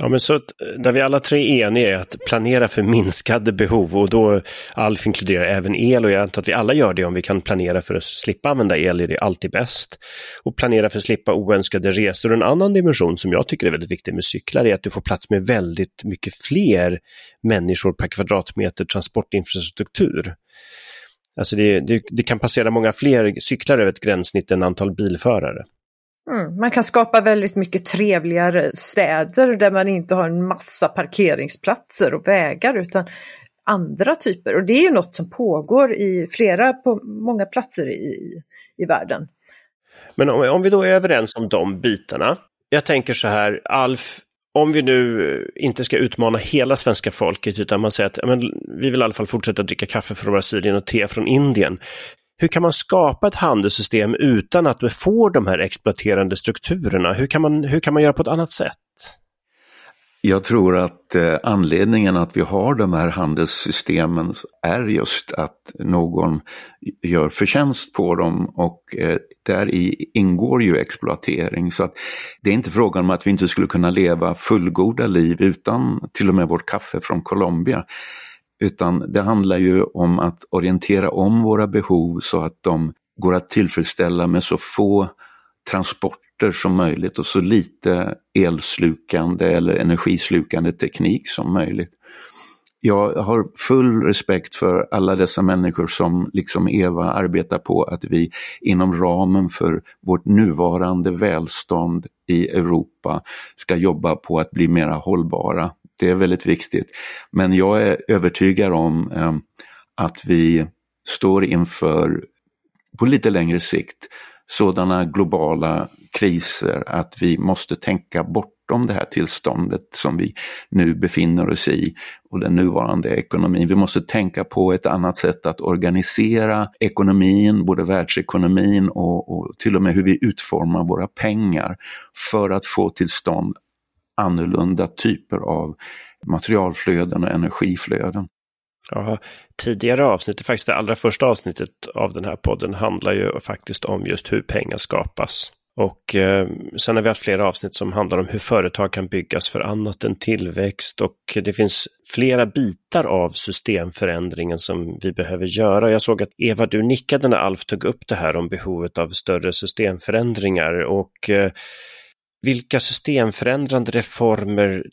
Ja, men så eh, där vi alla tre är eniga är att planera för minskade behov och då Alf inkluderar även el och jag antar att vi alla gör det om vi kan planera för att slippa använda el är det alltid bäst. Och planera för att slippa oönskade resor. En annan dimension som jag tycker är väldigt viktig med cyklar är att du får plats med väldigt mycket fler människor per kvadratmeter transportinfrastruktur. Alltså det, det, det kan passera många fler cyklar över ett gränssnitt än antal bilförare. Mm, man kan skapa väldigt mycket trevligare städer där man inte har en massa parkeringsplatser och vägar utan andra typer. Och det är ju något som pågår i flera, på många platser i, i världen. Men om, om vi då är överens om de bitarna. Jag tänker så här, Alf, om vi nu eh, inte ska utmana hela svenska folket utan man säger att men, vi vill i alla fall fortsätta dricka kaffe från Brasilien och te från Indien hur kan man skapa ett handelssystem utan att vi får de här exploaterande strukturerna? Hur kan man, hur kan man göra på ett annat sätt? Jag tror att eh, anledningen att vi har de här handelssystemen är just att någon gör förtjänst på dem och eh, där i ingår ju exploatering. Så att det är inte frågan om att vi inte skulle kunna leva fullgoda liv utan till och med vårt kaffe från Colombia. Utan det handlar ju om att orientera om våra behov så att de går att tillfredsställa med så få transporter som möjligt och så lite elslukande eller energislukande teknik som möjligt. Jag har full respekt för alla dessa människor som liksom Eva arbetar på att vi inom ramen för vårt nuvarande välstånd i Europa ska jobba på att bli mera hållbara. Det är väldigt viktigt. Men jag är övertygad om eh, att vi står inför, på lite längre sikt, sådana globala kriser att vi måste tänka bortom det här tillståndet som vi nu befinner oss i och den nuvarande ekonomin. Vi måste tänka på ett annat sätt att organisera ekonomin, både världsekonomin och, och till och med hur vi utformar våra pengar för att få till stånd annorlunda typer av materialflöden och energiflöden. Ja, tidigare avsnitt, faktiskt det allra första avsnittet av den här podden handlar ju faktiskt om just hur pengar skapas. Och eh, sen har vi haft flera avsnitt som handlar om hur företag kan byggas för annat än tillväxt och det finns flera bitar av systemförändringen som vi behöver göra. Jag såg att Eva, du nickade när Alf tog upp det här om behovet av större systemförändringar och eh, vilka systemförändrande reformer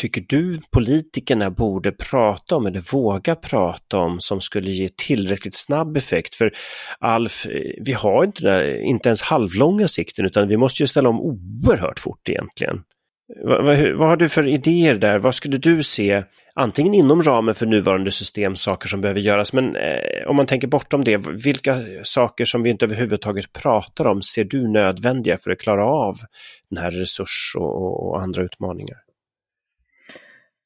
tycker du politikerna borde prata om eller våga prata om som skulle ge tillräckligt snabb effekt? För Alf, eh, vi har inte, där, inte ens halvlånga sikten utan vi måste ju ställa om oerhört fort egentligen. Vad, vad, vad, har du för idéer där? Vad skulle du se, antingen inom ramen för nuvarande system, saker som behöver göras, men eh, om man tänker bortom det, vilka saker som vi inte överhuvudtaget pratar om ser du nödvändiga för att klara av den här resurs och, och andra utmaningar?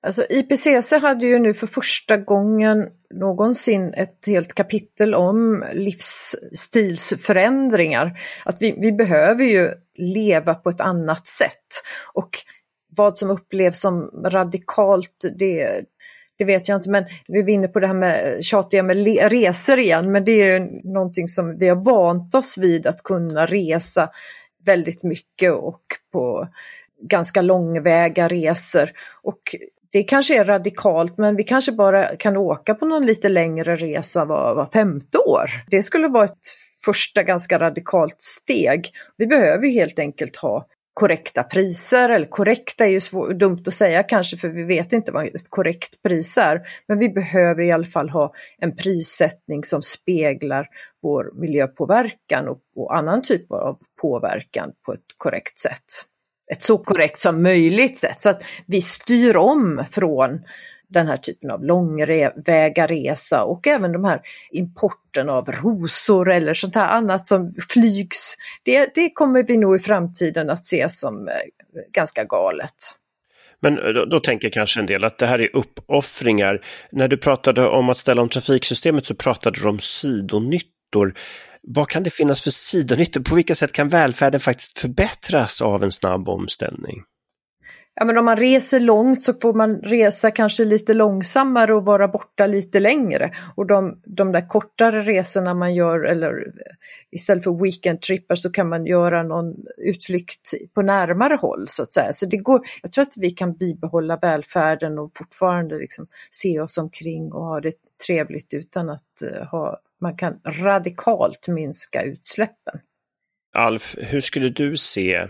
Alltså IPCC hade ju nu för första gången någonsin ett helt kapitel om livsstilsförändringar. Att vi, vi behöver ju leva på ett annat sätt. Och vad som upplevs som radikalt, det, det vet jag inte, men vi är inne på det här med tjatiga med resor igen, men det är ju någonting som vi har vant oss vid att kunna resa väldigt mycket och på ganska långväga resor. Och det kanske är radikalt men vi kanske bara kan åka på någon lite längre resa var, var femte år. Det skulle vara ett första ganska radikalt steg. Vi behöver helt enkelt ha korrekta priser, eller korrekta är ju svår, dumt att säga kanske för vi vet inte vad ett korrekt pris är. Men vi behöver i alla fall ha en prissättning som speglar vår miljöpåverkan och, och annan typ av påverkan på ett korrekt sätt ett så korrekt som möjligt sätt. Så att vi styr om från den här typen av långväga resa och även de här importen av rosor eller sånt här annat som flygs. Det, det kommer vi nog i framtiden att se som eh, ganska galet. Men eh, då, då, tänker kanske en del att det här är uppoffringar. När du pratade om att ställa om trafiksystemet så pratade du om sidonyttor. Vad kan det finnas för sidonyttor? På vilka sätt kan välfärden faktiskt förbättras av en snabb omställning? Ja, men om man reser långt så får man resa kanske lite långsammare och vara borta lite längre. Och de, de där kortare resorna man gör, eller istället för weekendtrippar så kan man göra någon utflykt på närmare håll så att säga. Så det går, jag tror att vi kan bibehålla välfärden och fortfarande liksom se oss omkring och ha det trevligt utan att eh, ha man kan radikalt minska utsläppen. Alf, hur skulle du se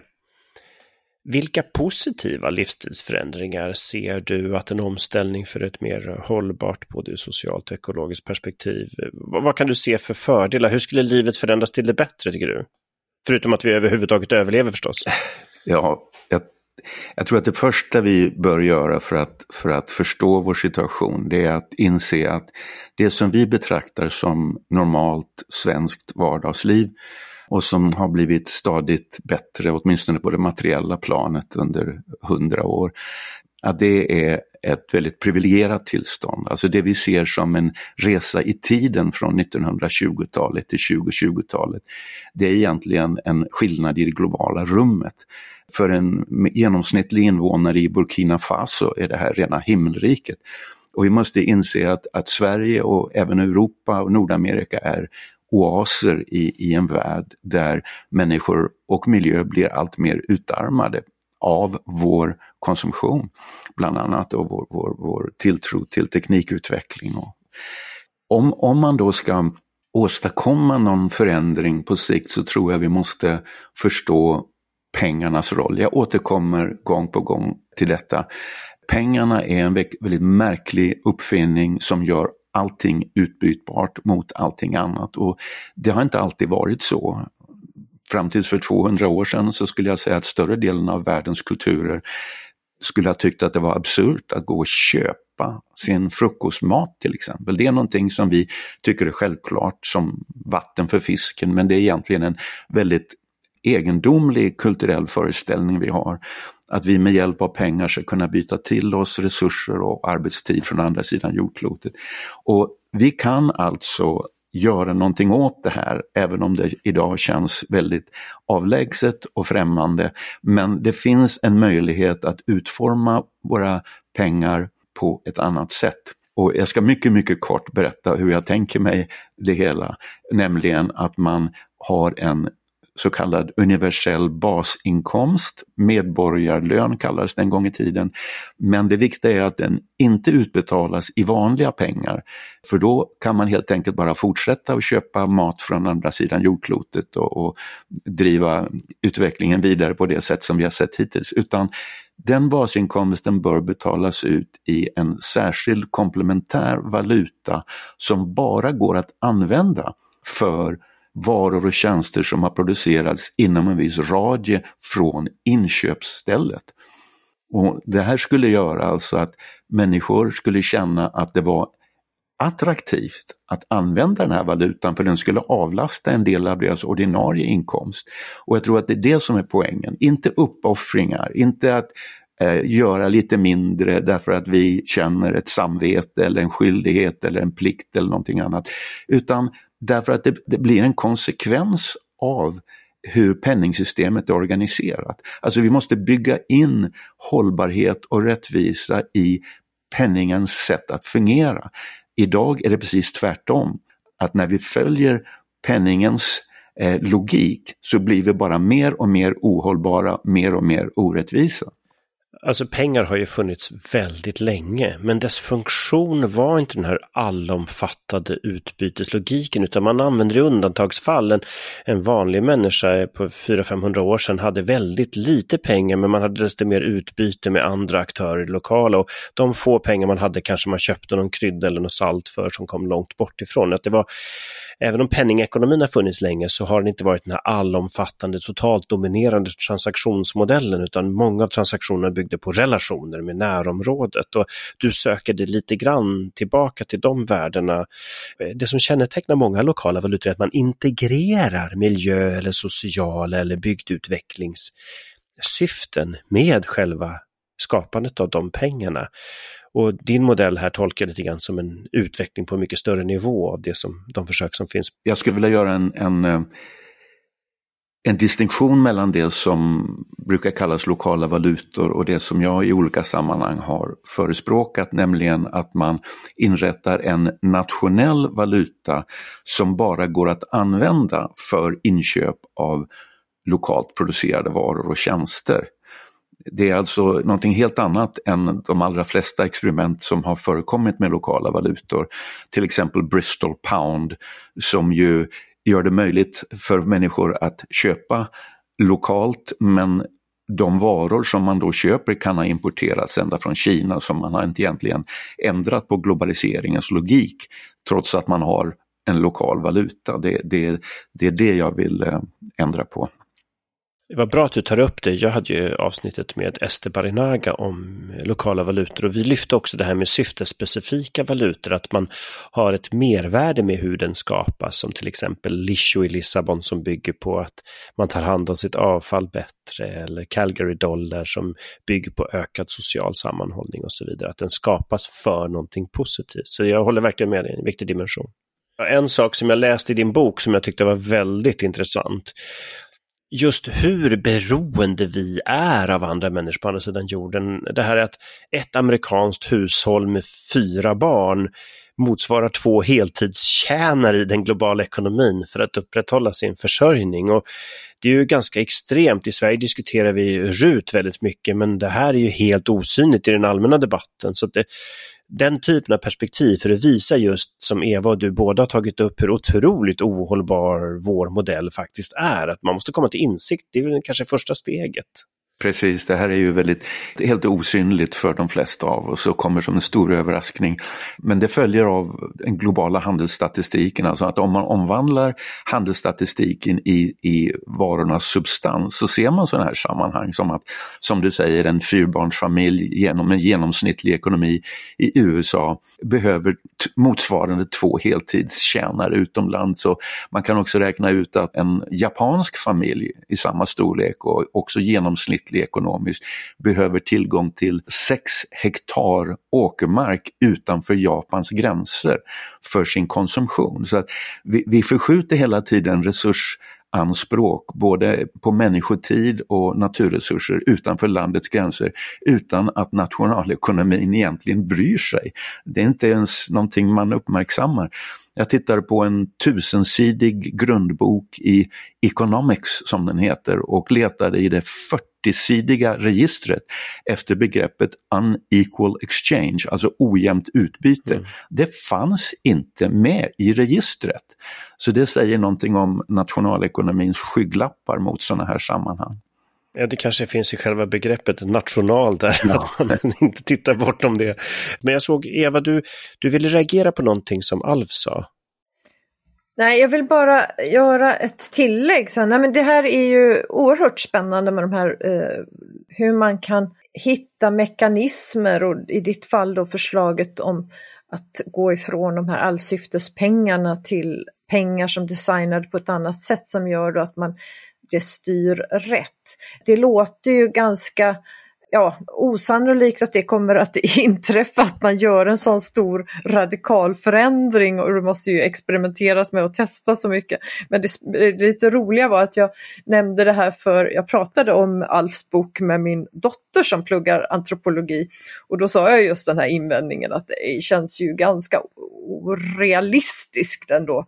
vilka positiva livsstilsförändringar ser du att en omställning för ett mer hållbart både socialt och ekologiskt perspektiv, vad kan du se för fördelar? Hur skulle livet förändras till det bättre tycker du? Förutom att vi överhuvudtaget överlever förstås. Ja, jag jag tror att det första vi bör göra för att, för att förstå vår situation det är att inse att det som vi betraktar som normalt svenskt vardagsliv och som har blivit stadigt bättre, åtminstone på det materiella planet under hundra år. att det är ett väldigt privilegierat tillstånd. Alltså det vi ser som en resa i tiden från 1920-talet till 2020-talet. Det är egentligen en skillnad i det globala rummet. För en genomsnittlig invånare i Burkina Faso är det här rena himmelriket. Och vi måste inse att, att Sverige och även Europa och Nordamerika är oaser i, i en värld där människor och miljö blir allt mer utarmade av vår konsumtion. Bland annat av vår, vår, vår tilltro till teknikutveckling. Och om, om man då ska åstadkomma någon förändring på sikt så tror jag vi måste förstå pengarnas roll. Jag återkommer gång på gång till detta. Pengarna är en väldigt märklig uppfinning som gör allting utbytbart mot allting annat och det har inte alltid varit så. Fram tills för 200 år sedan så skulle jag säga att större delen av världens kulturer skulle ha tyckt att det var absurt att gå och köpa sin frukostmat till exempel. Det är någonting som vi tycker är självklart som vatten för fisken men det är egentligen en väldigt egendomlig kulturell föreställning vi har. Att vi med hjälp av pengar ska kunna byta till oss resurser och arbetstid från andra sidan jordklotet. Och vi kan alltså göra någonting åt det här, även om det idag känns väldigt avlägset och främmande. Men det finns en möjlighet att utforma våra pengar på ett annat sätt. Och jag ska mycket, mycket kort berätta hur jag tänker mig det hela, nämligen att man har en så kallad universell basinkomst. Medborgarlön kallades den en gång i tiden. Men det viktiga är att den inte utbetalas i vanliga pengar. För då kan man helt enkelt bara fortsätta att köpa mat från andra sidan jordklotet och, och driva utvecklingen vidare på det sätt som vi har sett hittills. Utan den basinkomsten bör betalas ut i en särskild komplementär valuta som bara går att använda för varor och tjänster som har producerats inom en viss radie från inköpsstället. Och Det här skulle göra alltså att människor skulle känna att det var attraktivt att använda den här valutan för den skulle avlasta en del av deras ordinarie inkomst. Och jag tror att det är det som är poängen, inte uppoffringar, inte att eh, göra lite mindre därför att vi känner ett samvete eller en skyldighet eller en plikt eller någonting annat. Utan Därför att det, det blir en konsekvens av hur penningsystemet är organiserat. Alltså vi måste bygga in hållbarhet och rättvisa i penningens sätt att fungera. Idag är det precis tvärtom. Att när vi följer penningens eh, logik så blir vi bara mer och mer ohållbara, mer och mer orättvisa. Alltså pengar har ju funnits väldigt länge, men dess funktion var inte den här allomfattade utbyteslogiken, utan man använde det i undantagsfall. En, en vanlig människa på 400-500 år sedan hade väldigt lite pengar, men man hade desto mer utbyte med andra aktörer i lokala och de få pengar man hade kanske man köpte någon krydda eller något salt för som kom långt bort ifrån. Att det var, även om penningekonomin har funnits länge så har den inte varit den här allomfattande, totalt dominerande transaktionsmodellen, utan många av transaktionerna byggde på relationer med närområdet. Och du söker dig lite grann tillbaka till de värdena. Eh, det som kännetecknar många lokala valutor är att man integrerar miljö eller sociala eller bygdutvecklingssyften med själva skapandet av de pengarna. Och din modell här tolkar jag lite grann som en utveckling på en mycket större nivå av det som, de försök som finns. Jag skulle vilja göra en, en, eh, en distinktion mellan det som brukar kallas lokala valutor och det som jag i olika sammanhang har förespråkat, nämligen att man inrättar en nationell valuta som bara går att använda för inköp av lokalt producerade varor och tjänster. Det är alltså någonting helt annat än de allra flesta experiment som har förekommit med lokala valutor. Till exempel Bristol Pound som ju gör det möjligt för människor att köpa lokalt men de varor som man då köper kan ha importerats ända från Kina så man har inte egentligen ändrat på globaliseringens logik trots att man har en lokal valuta. Det, det, det är det jag vill eh, ändra på. Det var bra att du tar upp det. Jag hade ju avsnittet med Ester Barinaga om lokala valutor och vi lyfte också det här med syftespecifika valutor, att man har ett mervärde med hur den skapas, som till exempel Lisho i Lissabon som bygger på att man tar hand om sitt avfall bättre, eller Calgary Dollar som bygger på ökad social sammanhållning och så vidare. Att den skapas för någonting positivt. Så jag håller verkligen med dig, en viktig dimension. En sak som jag läste i din bok som jag tyckte var väldigt intressant just hur beroende vi är av andra människor på andra sidan jorden. Det här är att ett amerikanskt hushåll med fyra barn motsvarar två heltidstjänare i den globala ekonomin för att upprätthålla sin försörjning. Och det är ju ganska extremt. I Sverige diskuterar vi RUT väldigt mycket, men det här är ju helt osynligt i den allmänna debatten. Så det, den typen av perspektiv för att visa just som Eva och du båda har tagit upp hur otroligt ohållbar vår modell faktiskt är. Att man måste komma till insikt, det är väl kanske första steget. Precis, det här är ju väldigt, helt osynligt för de flesta av oss och kommer som en stor överraskning. Men det följer av den globala handelsstatistiken, alltså att om man omvandlar handelsstatistiken i, i varornas substans så ser man sådana här sammanhang som att, som du säger, en fyrbarnsfamilj genom en genomsnittlig ekonomi i USA behöver motsvarande två heltidstjänare utomlands. Så man kan också räkna ut att en japansk familj i samma storlek och också genomsnittlig genomsnittlig ekonomiskt behöver tillgång till 6 hektar åkermark utanför Japans gränser för sin konsumtion. Så att vi, vi förskjuter hela tiden resurs anspråk både på människotid och naturresurser utanför landets gränser utan att nationalekonomin egentligen bryr sig. Det är inte ens någonting man uppmärksammar. Jag tittar på en tusensidig grundbok i Economics som den heter och letade i det 40-sidiga registret efter begreppet unequal exchange, alltså ojämnt utbyte. Mm. Det fanns inte med i registret. Så det säger någonting om nationalekonomins skygglappar mot sådana här sammanhang. Ja, det kanske finns i själva begreppet national där, ja. att man inte tittar bortom det. Men jag såg, Eva, du, du ville reagera på någonting som Alf sa. Nej, jag vill bara göra ett tillägg. Sen. Nej, men det här är ju oerhört spännande med de här eh, hur man kan hitta mekanismer och i ditt fall då förslaget om att gå ifrån de här allsyftespengarna till pengar som designade på ett annat sätt som gör då att man det styr rätt. Det låter ju ganska ja, osannolikt att det kommer att inträffa att man gör en sån stor radikal förändring och det måste ju experimenteras med och testa så mycket. Men det, det lite roliga var att jag nämnde det här för, jag pratade om Alfs bok med min dotter som pluggar antropologi och då sa jag just den här invändningen att det känns ju ganska orealistiskt ändå.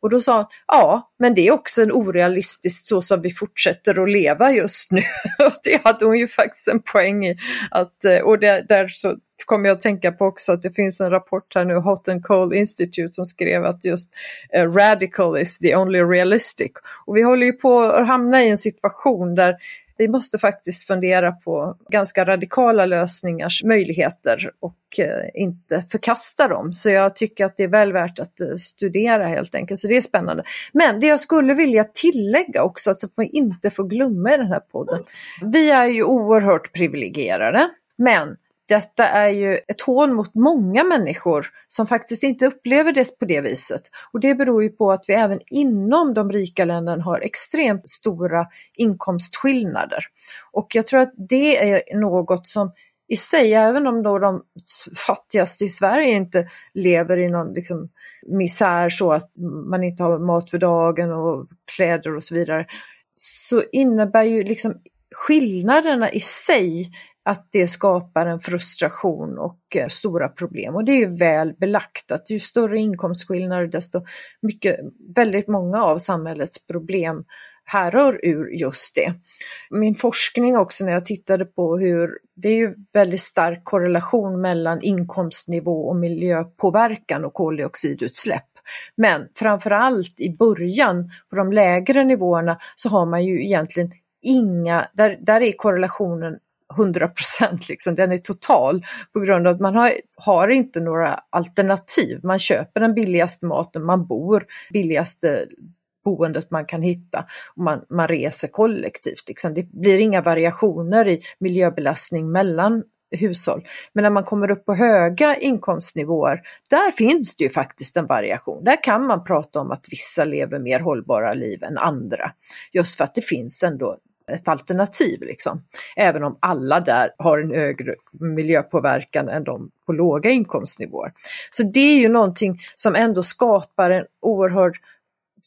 Och då sa hon, ja, men det är också en orealistiskt så som vi fortsätter att leva just nu. och det hade hon ju faktiskt en poäng i. Att, eh, och det, där så kommer jag att tänka på också att det finns en rapport här nu, Hot and Cold Institute, som skrev att just uh, radical is the only realistic. Och vi håller ju på att hamna i en situation där vi måste faktiskt fundera på ganska radikala lösningars möjligheter och eh, inte förkasta dem. Så jag tycker att det är väl värt att eh, studera helt enkelt, så det är spännande. Men det jag skulle vilja tillägga också, så att vi inte får glömma i den här podden. Vi är ju oerhört privilegierade, men detta är ju ett hån mot många människor som faktiskt inte upplever det på det viset. Och det beror ju på att vi även inom de rika länderna har extremt stora inkomstskillnader. Och jag tror att det är något som i sig, även om då de fattigaste i Sverige inte lever i någon liksom misär så att man inte har mat för dagen och kläder och så vidare, så innebär ju liksom skillnaderna i sig att det skapar en frustration och eh, stora problem. Och det är ju väl belagt att ju större inkomstskillnader desto mycket, väldigt många av samhällets problem härrör ur just det. Min forskning också när jag tittade på hur, det är ju väldigt stark korrelation mellan inkomstnivå och miljöpåverkan och koldioxidutsläpp. Men framförallt i början på de lägre nivåerna så har man ju egentligen inga, där, där är korrelationen 100 procent, liksom, den är total på grund av att man har, har inte några alternativ. Man köper den billigaste maten, man bor billigaste boendet man kan hitta. Och man, man reser kollektivt. Liksom. Det blir inga variationer i miljöbelastning mellan hushåll. Men när man kommer upp på höga inkomstnivåer, där finns det ju faktiskt en variation. Där kan man prata om att vissa lever mer hållbara liv än andra. Just för att det finns ändå ett alternativ. Liksom. Även om alla där har en högre miljöpåverkan än de på låga inkomstnivåer. Så det är ju någonting som ändå skapar en oerhörd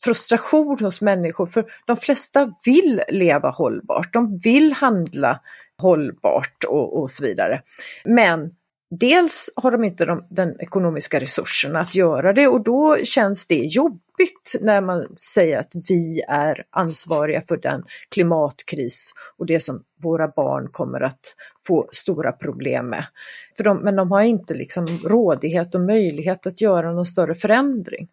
frustration hos människor för de flesta vill leva hållbart, de vill handla hållbart och, och så vidare. Men dels har de inte de, den ekonomiska resurserna att göra det och då känns det jobbigt när man säger att vi är ansvariga för den klimatkris och det som våra barn kommer att få stora problem med. För de, men de har inte liksom rådighet och möjlighet att göra någon större förändring.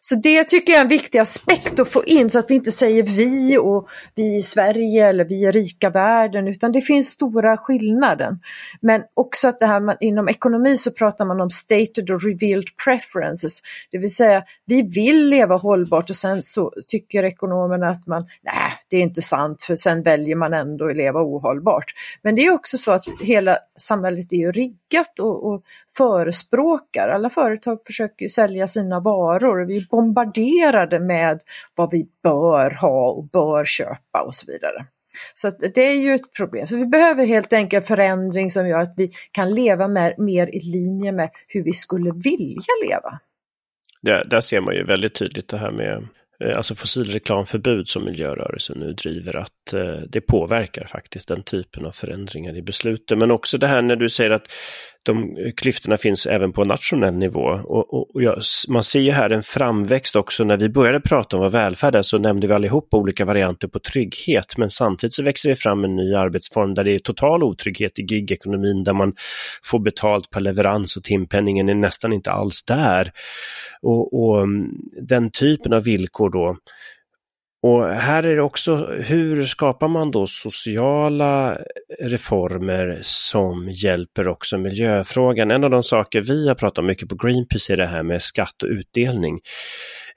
Så det tycker jag är en viktig aspekt att få in så att vi inte säger vi och vi i Sverige eller vi i rika världen utan det finns stora skillnader. Men också att det här man, inom ekonomi så pratar man om stated och revealed preferences. Det vill säga vi vill leva hållbart och sen så tycker ekonomerna att man, nej det är inte sant för sen väljer man ändå att leva ohållbart. Men det är också så att hela samhället är ju riggat och, och förespråkar, alla företag försöker sälja sina varor vi är bombarderade med vad vi bör ha och bör köpa och så vidare. Så det är ju ett problem. Så vi behöver helt enkelt förändring som gör att vi kan leva mer, mer i linje med hur vi skulle vilja leva. Där, där ser man ju väldigt tydligt det här med eh, alltså fossilreklamförbud som miljörörelsen nu driver, att eh, det påverkar faktiskt den typen av förändringar i besluten. Men också det här när du säger att de klyftorna finns även på nationell nivå. Och, och, och jag, man ser ju här en framväxt också, när vi började prata om vad välfärd är så nämnde vi allihop olika varianter på trygghet, men samtidigt så växer det fram en ny arbetsform där det är total otrygghet i gigekonomin, där man får betalt per leverans och timpenningen är nästan inte alls där. Och, och mm, den typen av villkor då, och här är det också, hur skapar man då sociala reformer som hjälper också miljöfrågan? En av de saker vi har pratat om mycket på Greenpeace är det här med skatt och utdelning.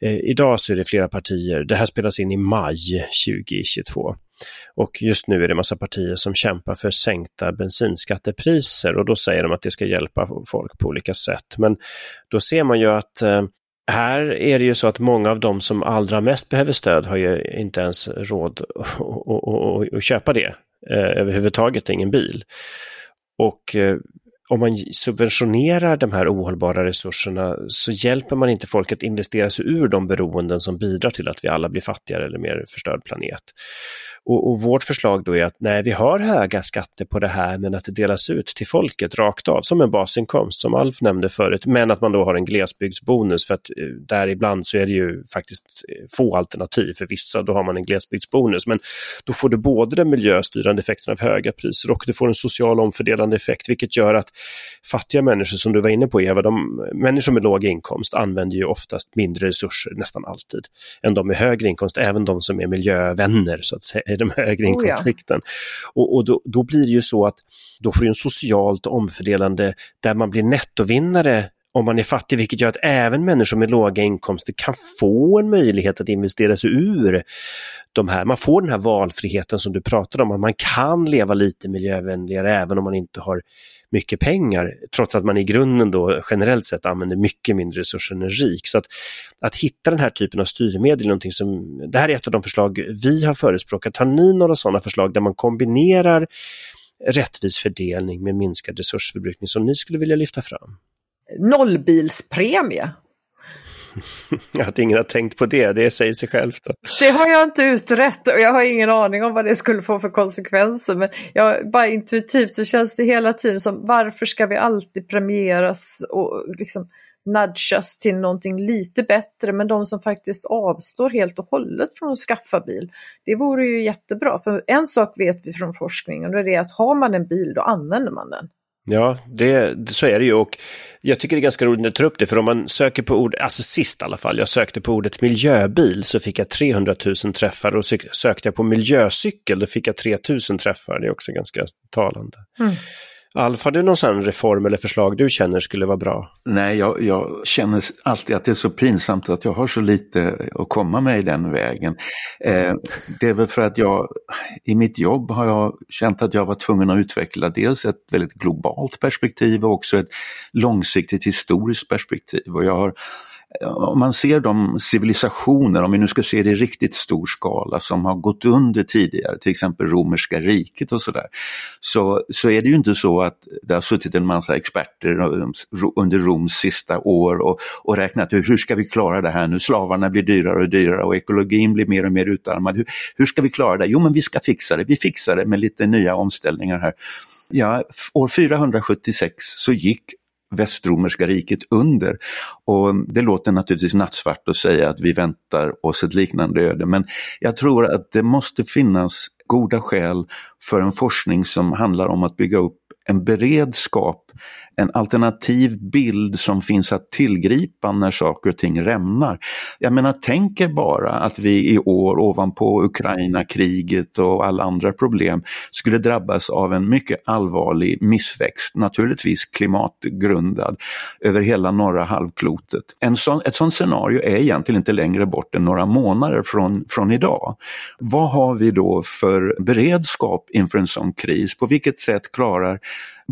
Eh, idag så är det flera partier, det här spelas in i maj 2022. Och just nu är det massa partier som kämpar för sänkta bensinskattepriser och då säger de att det ska hjälpa folk på olika sätt. Men då ser man ju att eh, här är det ju så att många av de som allra mest behöver stöd har ju inte ens råd att köpa det eh, överhuvudtaget, ingen bil. Och eh, om man subventionerar de här ohållbara resurserna så hjälper man inte folk att investera sig ur de beroenden som bidrar till att vi alla blir fattigare eller mer förstörd planet. Och, och, vårt förslag då är att nej, vi har höga skatter på det här, men att det delas ut till folket rakt av som en basinkomst, som Alf nämnde förut, men att man då har en glesbygdsbonus för att eh, där ibland så är det ju faktiskt eh, få alternativ för vissa, då har man en glesbygdsbonus. Men då får du både den miljöstyrande effekten av höga priser och du får en social omfördelande effekt, vilket gör att fattiga människor som du var inne på Eva, de, människor med låg inkomst använder ju oftast mindre resurser, nästan alltid, än de med högre inkomst, även de som är miljövänner så att säga i de högre inkomstskikten. Oh ja. Och, och då, då, blir det ju så att då får du en socialt omfördelande där man blir nettovinnare om man är fattig, vilket gör att även människor med låga inkomster kan få en möjlighet att investera sig ur de här. Man får den här valfriheten som du pratade om, att man kan leva lite miljövänligare även om man inte har mycket pengar, trots att man i grunden då generellt sett använder mycket mindre resurser än en rik. Så att, att hitta den här typen av styrmedel är någonting som, det här är ett av de förslag vi har förespråkat. Har ni några sådana förslag där man kombinerar rättvis fördelning med minskad resursförbrukning som ni skulle vilja lyfta fram? Nollbilspremie Att ingen har tänkt på det, det säger sig självt. Då. Det har jag inte utrett och jag har ingen aning om vad det skulle få för konsekvenser. Men jag, bara intuitivt så känns det hela tiden som varför ska vi alltid premieras och liksom nudgas till någonting lite bättre men de som faktiskt avstår helt och hållet från att skaffa bil. Det vore ju jättebra för en sak vet vi från forskningen och det är att har man en bil då använder man den. Ja, det, så är det ju och jag tycker det är ganska roligt när du tar upp det för om man söker på ord, alltså sist i alla fall, jag sökte på ordet miljöbil så fick jag 300 000 träffar och sökte jag på miljöcykel då fick jag 3 000 träffar. Det är också ganska talande. Mm. Alf, har du någon sån reform eller förslag du känner skulle vara bra? Nej, jag, jag, känner alltid att det är så pinsamt att jag har så lite att komma med i den vägen. Eh, det är väl för att jag i mitt jobb har jag känt att jag var tvungen att utveckla dels ett väldigt globalt perspektiv och också ett långsiktigt historiskt perspektiv. Och jag har om man ser de civilisationer, om vi nu ska se det i riktigt stor skala, som har gått under tidigare, till exempel romerska riket och sådär, så, så är det ju inte så att det har suttit en massa experter eh, under Roms sista år och, och räknat ut hur ska vi klara det här nu, slavarna blir dyrare och dyrare och ekologin blir mer och mer utarmad. Hur, hur ska vi klara det? Jo men vi ska fixa det, vi fixar det med lite nya omställningar här. Ja, år 476 så gick västromerska riket under. Och det låter naturligtvis nattsvart att säga att vi väntar oss ett liknande öde men jag tror att det måste finnas goda skäl för en forskning som handlar om att bygga upp en beredskap en alternativ bild som finns att tillgripa när saker och ting rämnar. Jag menar, tänk er bara att vi i år ovanpå Ukraina-kriget och alla andra problem skulle drabbas av en mycket allvarlig missväxt, naturligtvis klimatgrundad, över hela norra halvklotet. En sån, ett sånt scenario är egentligen inte längre bort än några månader från, från idag. Vad har vi då för beredskap inför en sån kris? På vilket sätt klarar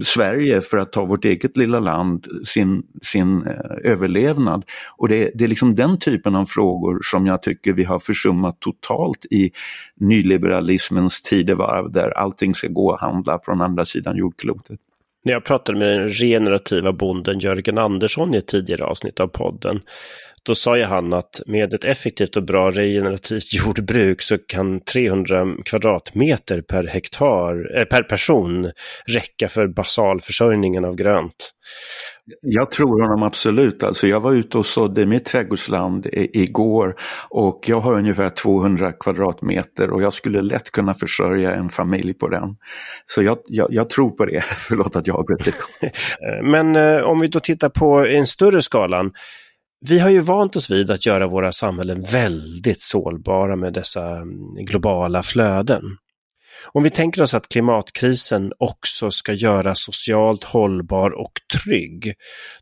Sverige, för att ta vårt eget lilla land, sin, sin eh, överlevnad. Och det, det är liksom den typen av frågor som jag tycker vi har försummat totalt i nyliberalismens tidevarv där allting ska gå att handla från andra sidan jordklotet. När jag pratade med den regenerativa bonden Jörgen Andersson i ett tidigare avsnitt av podden då sa ju han att med ett effektivt och bra regenerativt jordbruk så kan 300 kvadratmeter per hektar, eh, per person räcka för basalförsörjningen av grönt. Jag tror honom absolut. Alltså jag var ute och sådde mitt trädgårdsland igår och jag har ungefär 200 kvadratmeter och jag skulle lätt kunna försörja en familj på den. Så jag, jag, jag tror på det. Förlåt att jag avbröt Men eh, om vi då tittar på en större skalan. Vi har ju vant oss vid att göra våra samhällen väldigt sårbara med dessa mm, globala flöden. Om vi tänker oss att klimatkrisen också ska göras socialt hållbar och trygg,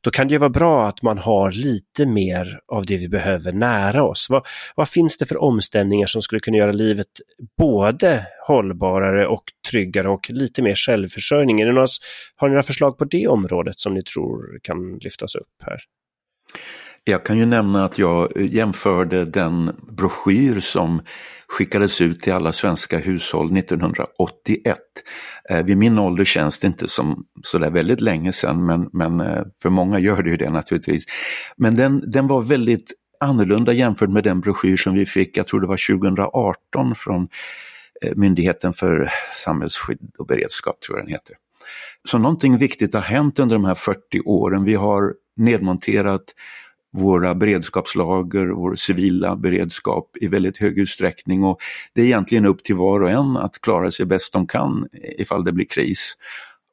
då kan det ju vara bra att man har lite mer av det vi behöver nära oss. Vad, vad finns det för omställningar som skulle kunna göra livet både hållbarare och tryggare och lite mer självförsörjning? Är det några, har ni några förslag på det området som ni tror kan lyftas upp här? Jag kan ju nämna att jag eh, jämförde den broschyr som skickades ut till alla svenska hushåll 1981. Eh, vid min ålder känns det inte som sådär väldigt länge sedan men, men eh, för många gör det ju det naturligtvis. Men den, den var väldigt annorlunda jämfört med den broschyr som vi fick, jag tror det var 2018 från Myndigheten för samhällsskydd och beredskap, tror jag den heter. Så någonting viktigt har hänt under de här 40 åren. Vi har nedmonterat våra beredskapslager, vår civila beredskap i väldigt hög utsträckning och det är egentligen upp till var och en att klara sig bäst de kan ifall det blir kris.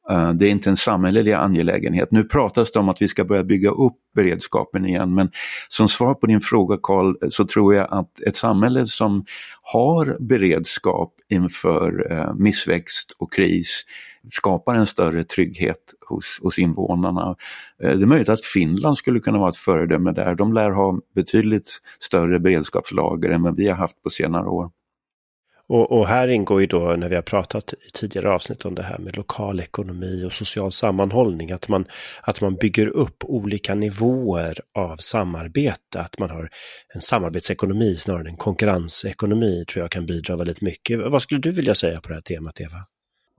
Eh, det är inte en samhällelig angelägenhet. Nu pratas det om att vi ska börja bygga upp beredskapen igen men som svar på din fråga Karl eh, så tror jag att ett samhälle som har beredskap inför eh, missväxt och kris skapar en större trygghet hos, hos invånarna. Det är möjligt att Finland skulle kunna vara ett föredöme där. De lär ha betydligt större beredskapslager än vad vi har haft på senare år. Och, och, här ingår ju då, när vi har pratat i tidigare avsnitt om det här med lokal ekonomi och social sammanhållning, att man, att man bygger upp olika nivåer av samarbete, att man har en samarbetsekonomi snarare än en konkurrensekonomi, tror jag kan bidra väldigt mycket. Vad skulle du vilja säga på det här temat, Eva?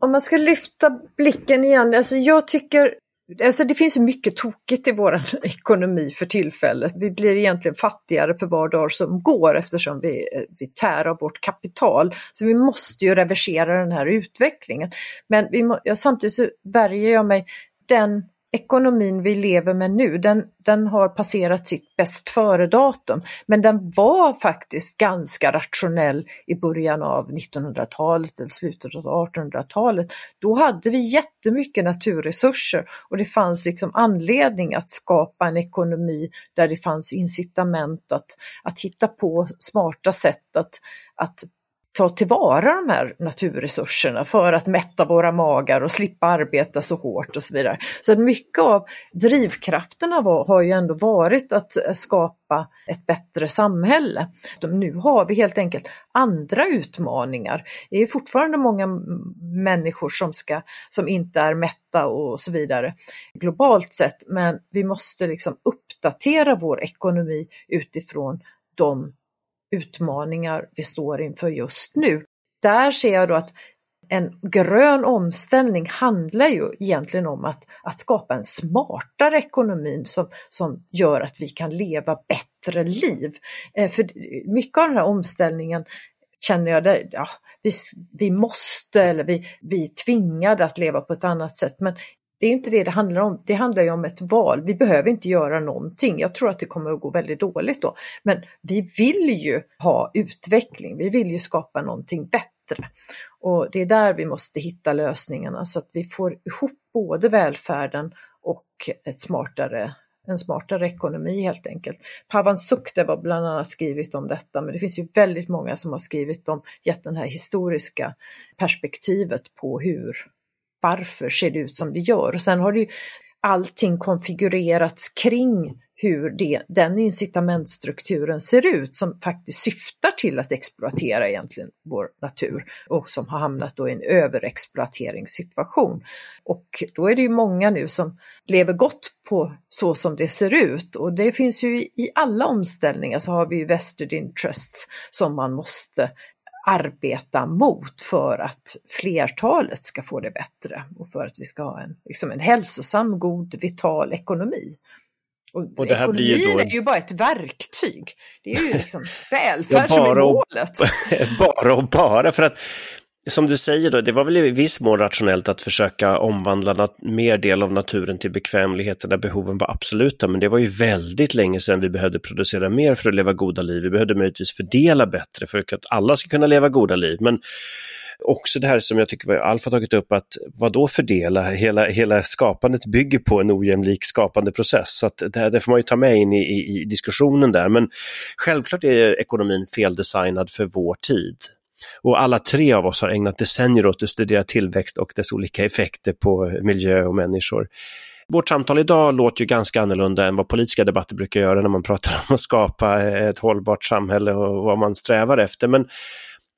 Om man ska lyfta blicken igen, alltså jag tycker Alltså det finns mycket tokigt i vår ekonomi för tillfället. Vi blir egentligen fattigare för var dag som går eftersom vi, eh, vi tär av vårt kapital. Så vi måste ju reversera den här utvecklingen. Men vi må, ja, samtidigt så värjer jag mig, den ekonomin vi lever med nu, den, den har passerat sitt bäst före-datum. Men den var faktiskt ganska rationell i början av 1900-talet eller slutet av 1800-talet. Då hade vi jättemycket naturresurser och det fanns liksom anledning att skapa en ekonomi där det fanns incitament att, att hitta på smarta sätt att, att ta tillvara de här naturresurserna för att mätta våra magar och slippa arbeta så hårt och så vidare. Så mycket av drivkrafterna var, har ju ändå varit att skapa ett bättre samhälle. Nu har vi helt enkelt andra utmaningar. Det är fortfarande många människor som, ska, som inte är mätta och så vidare globalt sett, men vi måste liksom uppdatera vår ekonomi utifrån de utmaningar vi står inför just nu. Där ser jag då att en grön omställning handlar ju egentligen om att, att skapa en smartare ekonomi som, som gör att vi kan leva bättre liv. Eh, för mycket av den här omställningen känner jag, där, ja, vi, vi måste eller vi, vi är tvingade att leva på ett annat sätt. Men det är inte det det handlar om. Det handlar ju om ett val. Vi behöver inte göra någonting. Jag tror att det kommer att gå väldigt dåligt då. Men vi vill ju ha utveckling. Vi vill ju skapa någonting bättre. Och det är där vi måste hitta lösningarna så att vi får ihop både välfärden och ett smartare en smartare ekonomi helt enkelt. Pavan Sukdev har bland annat skrivit om detta men det finns ju väldigt många som har skrivit om, gett det här historiska perspektivet på hur varför ser det ut som det gör? Och sen har det ju allting konfigurerats kring hur det, den incitamentstrukturen ser ut som faktiskt syftar till att exploatera egentligen vår natur och som har hamnat då i en överexploateringssituation. Och då är det ju många nu som lever gott på så som det ser ut och det finns ju i alla omställningar så har vi ju vested interests som man måste arbeta mot för att flertalet ska få det bättre och för att vi ska ha en, liksom en hälsosam, god, vital ekonomi. Och, och det här ekonomin blir ju då... är ju bara ett verktyg. Det är ju liksom välfärd ja, som är målet. Och, bara och bara, för att som du säger då, det var väl i viss mån rationellt att försöka omvandla mer del av naturen till bekvämligheter där behoven var absoluta, men det var ju väldigt länge sedan vi behövde producera mer för att leva goda liv. Vi behövde möjligtvis fördela bättre för att alla ska kunna leva goda liv, men också det här som jag tycker Alf har tagit upp, att vad då fördela? Hela, hela skapandet bygger på en ojämlik skapande process, så att det, det får man ju ta med in i, i, i diskussionen där. Men självklart är ekonomin feldesignad för vår tid. Och alla tre av oss har ägnat decennier åt att studera tillväxt och dess olika effekter på miljö och människor. Vårt samtal idag låter ju ganska annorlunda än vad politiska debatter brukar göra när man pratar om att skapa ett hållbart samhälle och vad man strävar efter. Men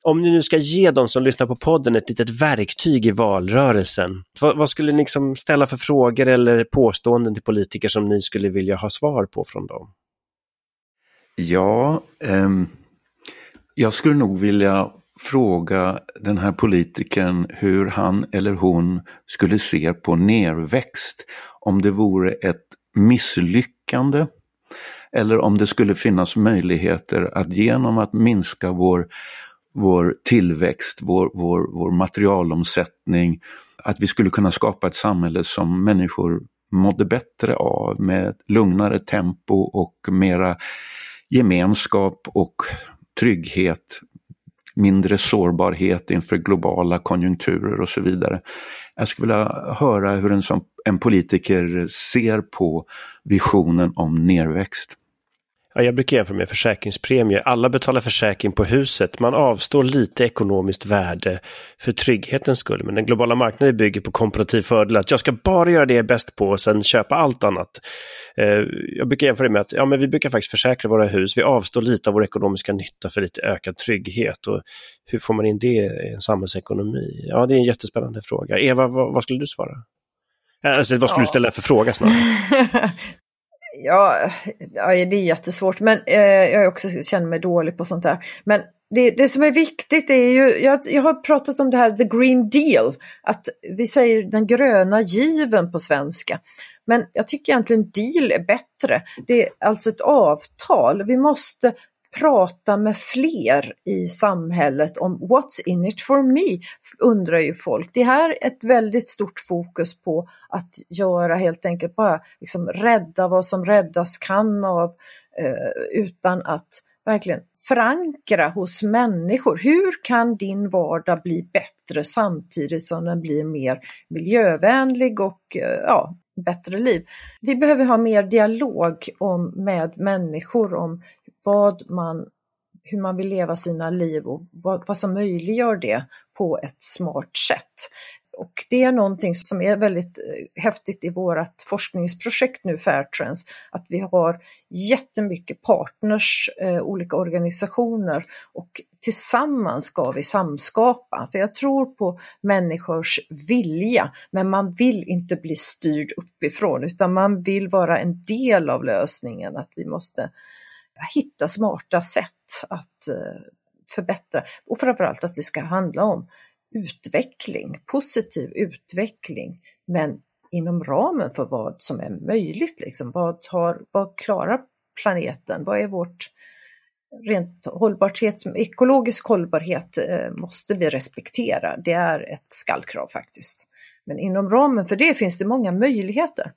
om ni nu ska ge de som lyssnar på podden ett litet verktyg i valrörelsen, vad, vad skulle ni liksom ställa för frågor eller påståenden till politiker som ni skulle vilja ha svar på från dem? Ja, eh, jag skulle nog vilja fråga den här politikern hur han eller hon skulle se på nerväxt. Om det vore ett misslyckande eller om det skulle finnas möjligheter att genom att minska vår, vår tillväxt, vår, vår, vår materialomsättning, att vi skulle kunna skapa ett samhälle som människor mådde bättre av med lugnare tempo och mera gemenskap och trygghet mindre sårbarhet inför globala konjunkturer och så vidare. Jag skulle vilja höra hur en, som, en politiker ser på visionen om nerväxt. Ja, jag brukar jämföra med försäkringspremier. Alla betalar försäkring på huset. Man avstår lite ekonomiskt värde för trygghetens skull. Men den globala marknaden bygger på komparativ fördel. Att jag ska bara göra det jag är bäst på och sen köpa allt annat. Eh, jag brukar jämföra med att ja, men vi brukar faktiskt försäkra våra hus. Vi avstår lite av vår ekonomiska nytta för lite ökad trygghet. Och hur får man in det i en samhällsekonomi? Ja, det är en jättespännande fråga. Eva, vad, vad skulle du svara? Alltså, vad skulle ja. du ställa för fråga snarare? Ja, ja, det är jättesvårt, men eh, jag också känner mig dålig på sånt där. Men det, det som är viktigt är ju, jag, jag har pratat om det här the green deal, att vi säger den gröna given på svenska. Men jag tycker egentligen deal är bättre. Det är alltså ett avtal. Vi måste prata med fler i samhället om what's in it for me, undrar ju folk. Det här är ett väldigt stort fokus på att göra helt enkelt bara liksom rädda vad som räddas kan av eh, utan att verkligen förankra hos människor. Hur kan din vardag bli bättre samtidigt som den blir mer miljövänlig och eh, ja, bättre liv? Vi behöver ha mer dialog om, med människor om vad man hur man vill leva sina liv och vad, vad som möjliggör det på ett smart sätt. Och det är någonting som är väldigt eh, häftigt i vårt forskningsprojekt nu, Fairtrends, att vi har jättemycket partners, eh, olika organisationer och tillsammans ska vi samskapa. För jag tror på människors vilja, men man vill inte bli styrd uppifrån utan man vill vara en del av lösningen, att vi måste hitta smarta sätt att eh, förbättra och framförallt att det ska handla om utveckling, positiv utveckling, men inom ramen för vad som är möjligt. Liksom. Vad, tar, vad klarar planeten? Vad är vårt rent hållbarhet, ekologisk hållbarhet eh, måste vi respektera. Det är ett skallkrav faktiskt. Men inom ramen för det finns det många möjligheter.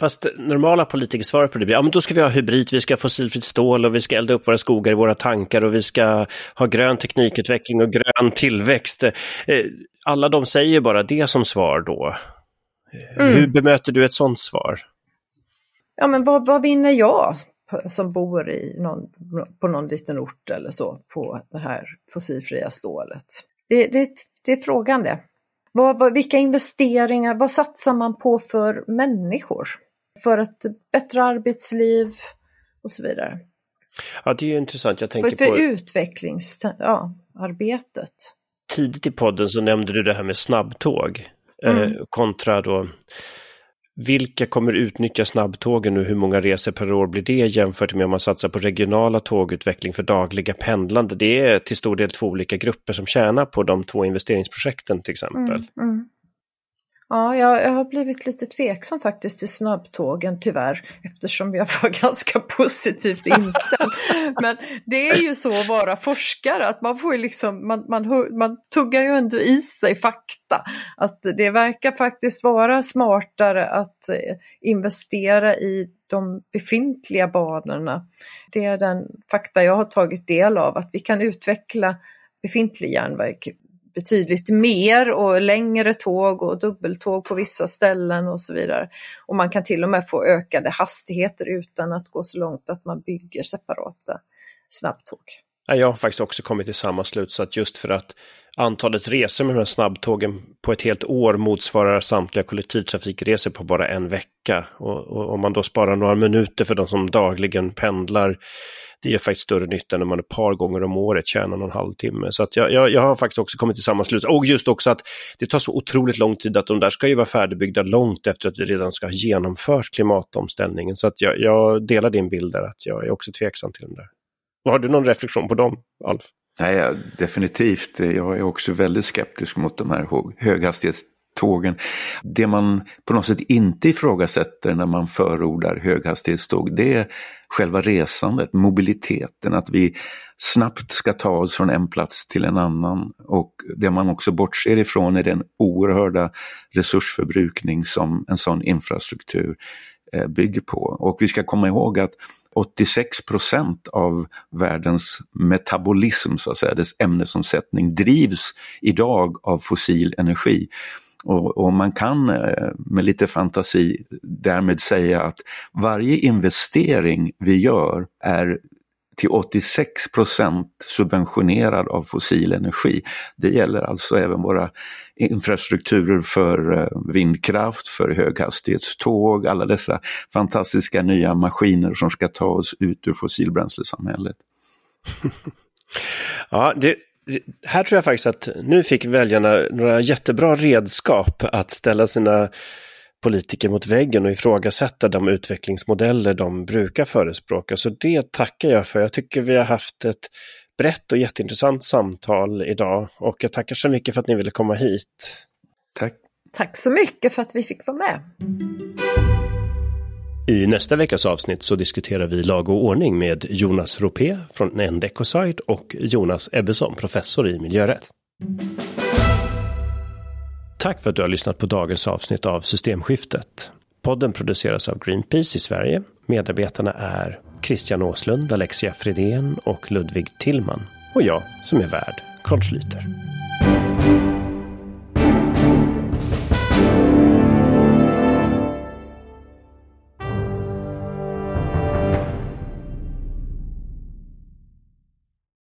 Fast normala politiker svarar på det blir, ja men då ska vi ha hybrid, vi ska ha fossilfritt stål och vi ska elda upp våra skogar i våra tankar och vi ska ha grön teknikutveckling och grön tillväxt. Eh, alla de säger bara det som svar då. Eh, mm. Hur bemöter du ett sådant svar? Ja men vad, vad vinner jag som bor i någon, på någon liten ort eller så på det här fossilfria stålet? Det, det, det är frågan det. Vad, vad, vilka investeringar, vad satsar man på för människor? För ett bättre arbetsliv och så vidare. Ja, det är ju intressant. Jag tänker för, för på... utvecklingsarbetet. Ja, Tidigt i podden så nämnde du det här med snabbtåg eh, mm. eh, kontra då vilka kommer utnyttja snabbtågen och hur många resor per år blir det jämfört med om man satsar på regionala tågutveckling för dagliga pendlande? Det är till stor del två olika grupper som tjänar på de två investeringsprojekten till exempel. Mm, mm. Ja, jag, jag, har blivit lite tveksam faktiskt till snabbtågen tyvärr eftersom jag var ganska positivt inställd. Men det är ju så att vara forskare att man får ju liksom, man, man, man tuggar ju ändå i sig fakta. Att det verkar faktiskt vara smartare att eh, investera i de befintliga banorna. Det är den fakta jag har tagit del av, att vi kan utveckla befintlig järnväg betydligt mer och längre tåg och dubbeltåg på vissa ställen och så vidare. Och man kan till och med få ökade hastigheter utan att gå så långt att man bygger separata snabbtåg. Jag har faktiskt också kommit till samma slutsats just för att antalet resor med de här snabbtågen på ett helt år motsvarar samtliga kollektivtrafikresor på bara en vecka. Och, och om man då sparar några minuter för de som dagligen pendlar det gör faktiskt större nytta när man ett par gånger om året tjänar någon halvtimme. Så att jag, jag, jag har faktiskt också kommit till samma slutsats. Och just också att det tar så otroligt lång tid att de där ska ju vara färdigbyggda långt efter att vi redan ska ha genomfört klimatomställningen. Så att jag, jag delar din bild där, att jag är också tveksam till den där. Har du någon reflektion på dem, Alf? Nej, definitivt. Jag är också väldigt skeptisk mot de här höghastighets tågen. Det man på något sätt inte ifrågasätter när man förordar höghastighetståg det är själva resandet, mobiliteten, att vi snabbt ska ta oss från en plats till en annan. Och det man också bortser ifrån är den oerhörda resursförbrukning som en sån infrastruktur eh, bygger på. Och vi ska komma ihåg att 86 procent av världens metabolism, så att säga, dess ämnesomsättning drivs idag av fossil energi. Och, och, man kan eh, med lite fantasi därmed säga att varje investering vi gör är till 86 procent subventionerad av fossil energi. Det gäller alltså även våra infrastrukturer för eh, vindkraft, för höghastighetståg, alla dessa fantastiska nya maskiner som ska ta oss ut ur fossilbränslesamhället. ja, det, här tror jag faktiskt att nu fick väljarna några jättebra redskap att ställa sina politiker mot väggen och ifrågasätta de utvecklingsmodeller de brukar förespråka. Så det tackar jag för. Jag tycker vi har haft ett brett och jätteintressant samtal idag och jag tackar så mycket för att ni ville komma hit. Tack. Tack så mycket för att vi fick vara med. I nästa veckas avsnitt så diskuterar vi lag och ordning med Jonas Ropé från Endecosite och Jonas Ebbesson, professor i miljörätt. Tack för att du har lyssnat på dagens avsnitt av Systemskiftet. Podden produceras av Greenpeace i Sverige. Medarbetarna är Christian Åslund, Alexia Fredén och Ludvig Tillman. Och jag som är värd, Carl Schlüter.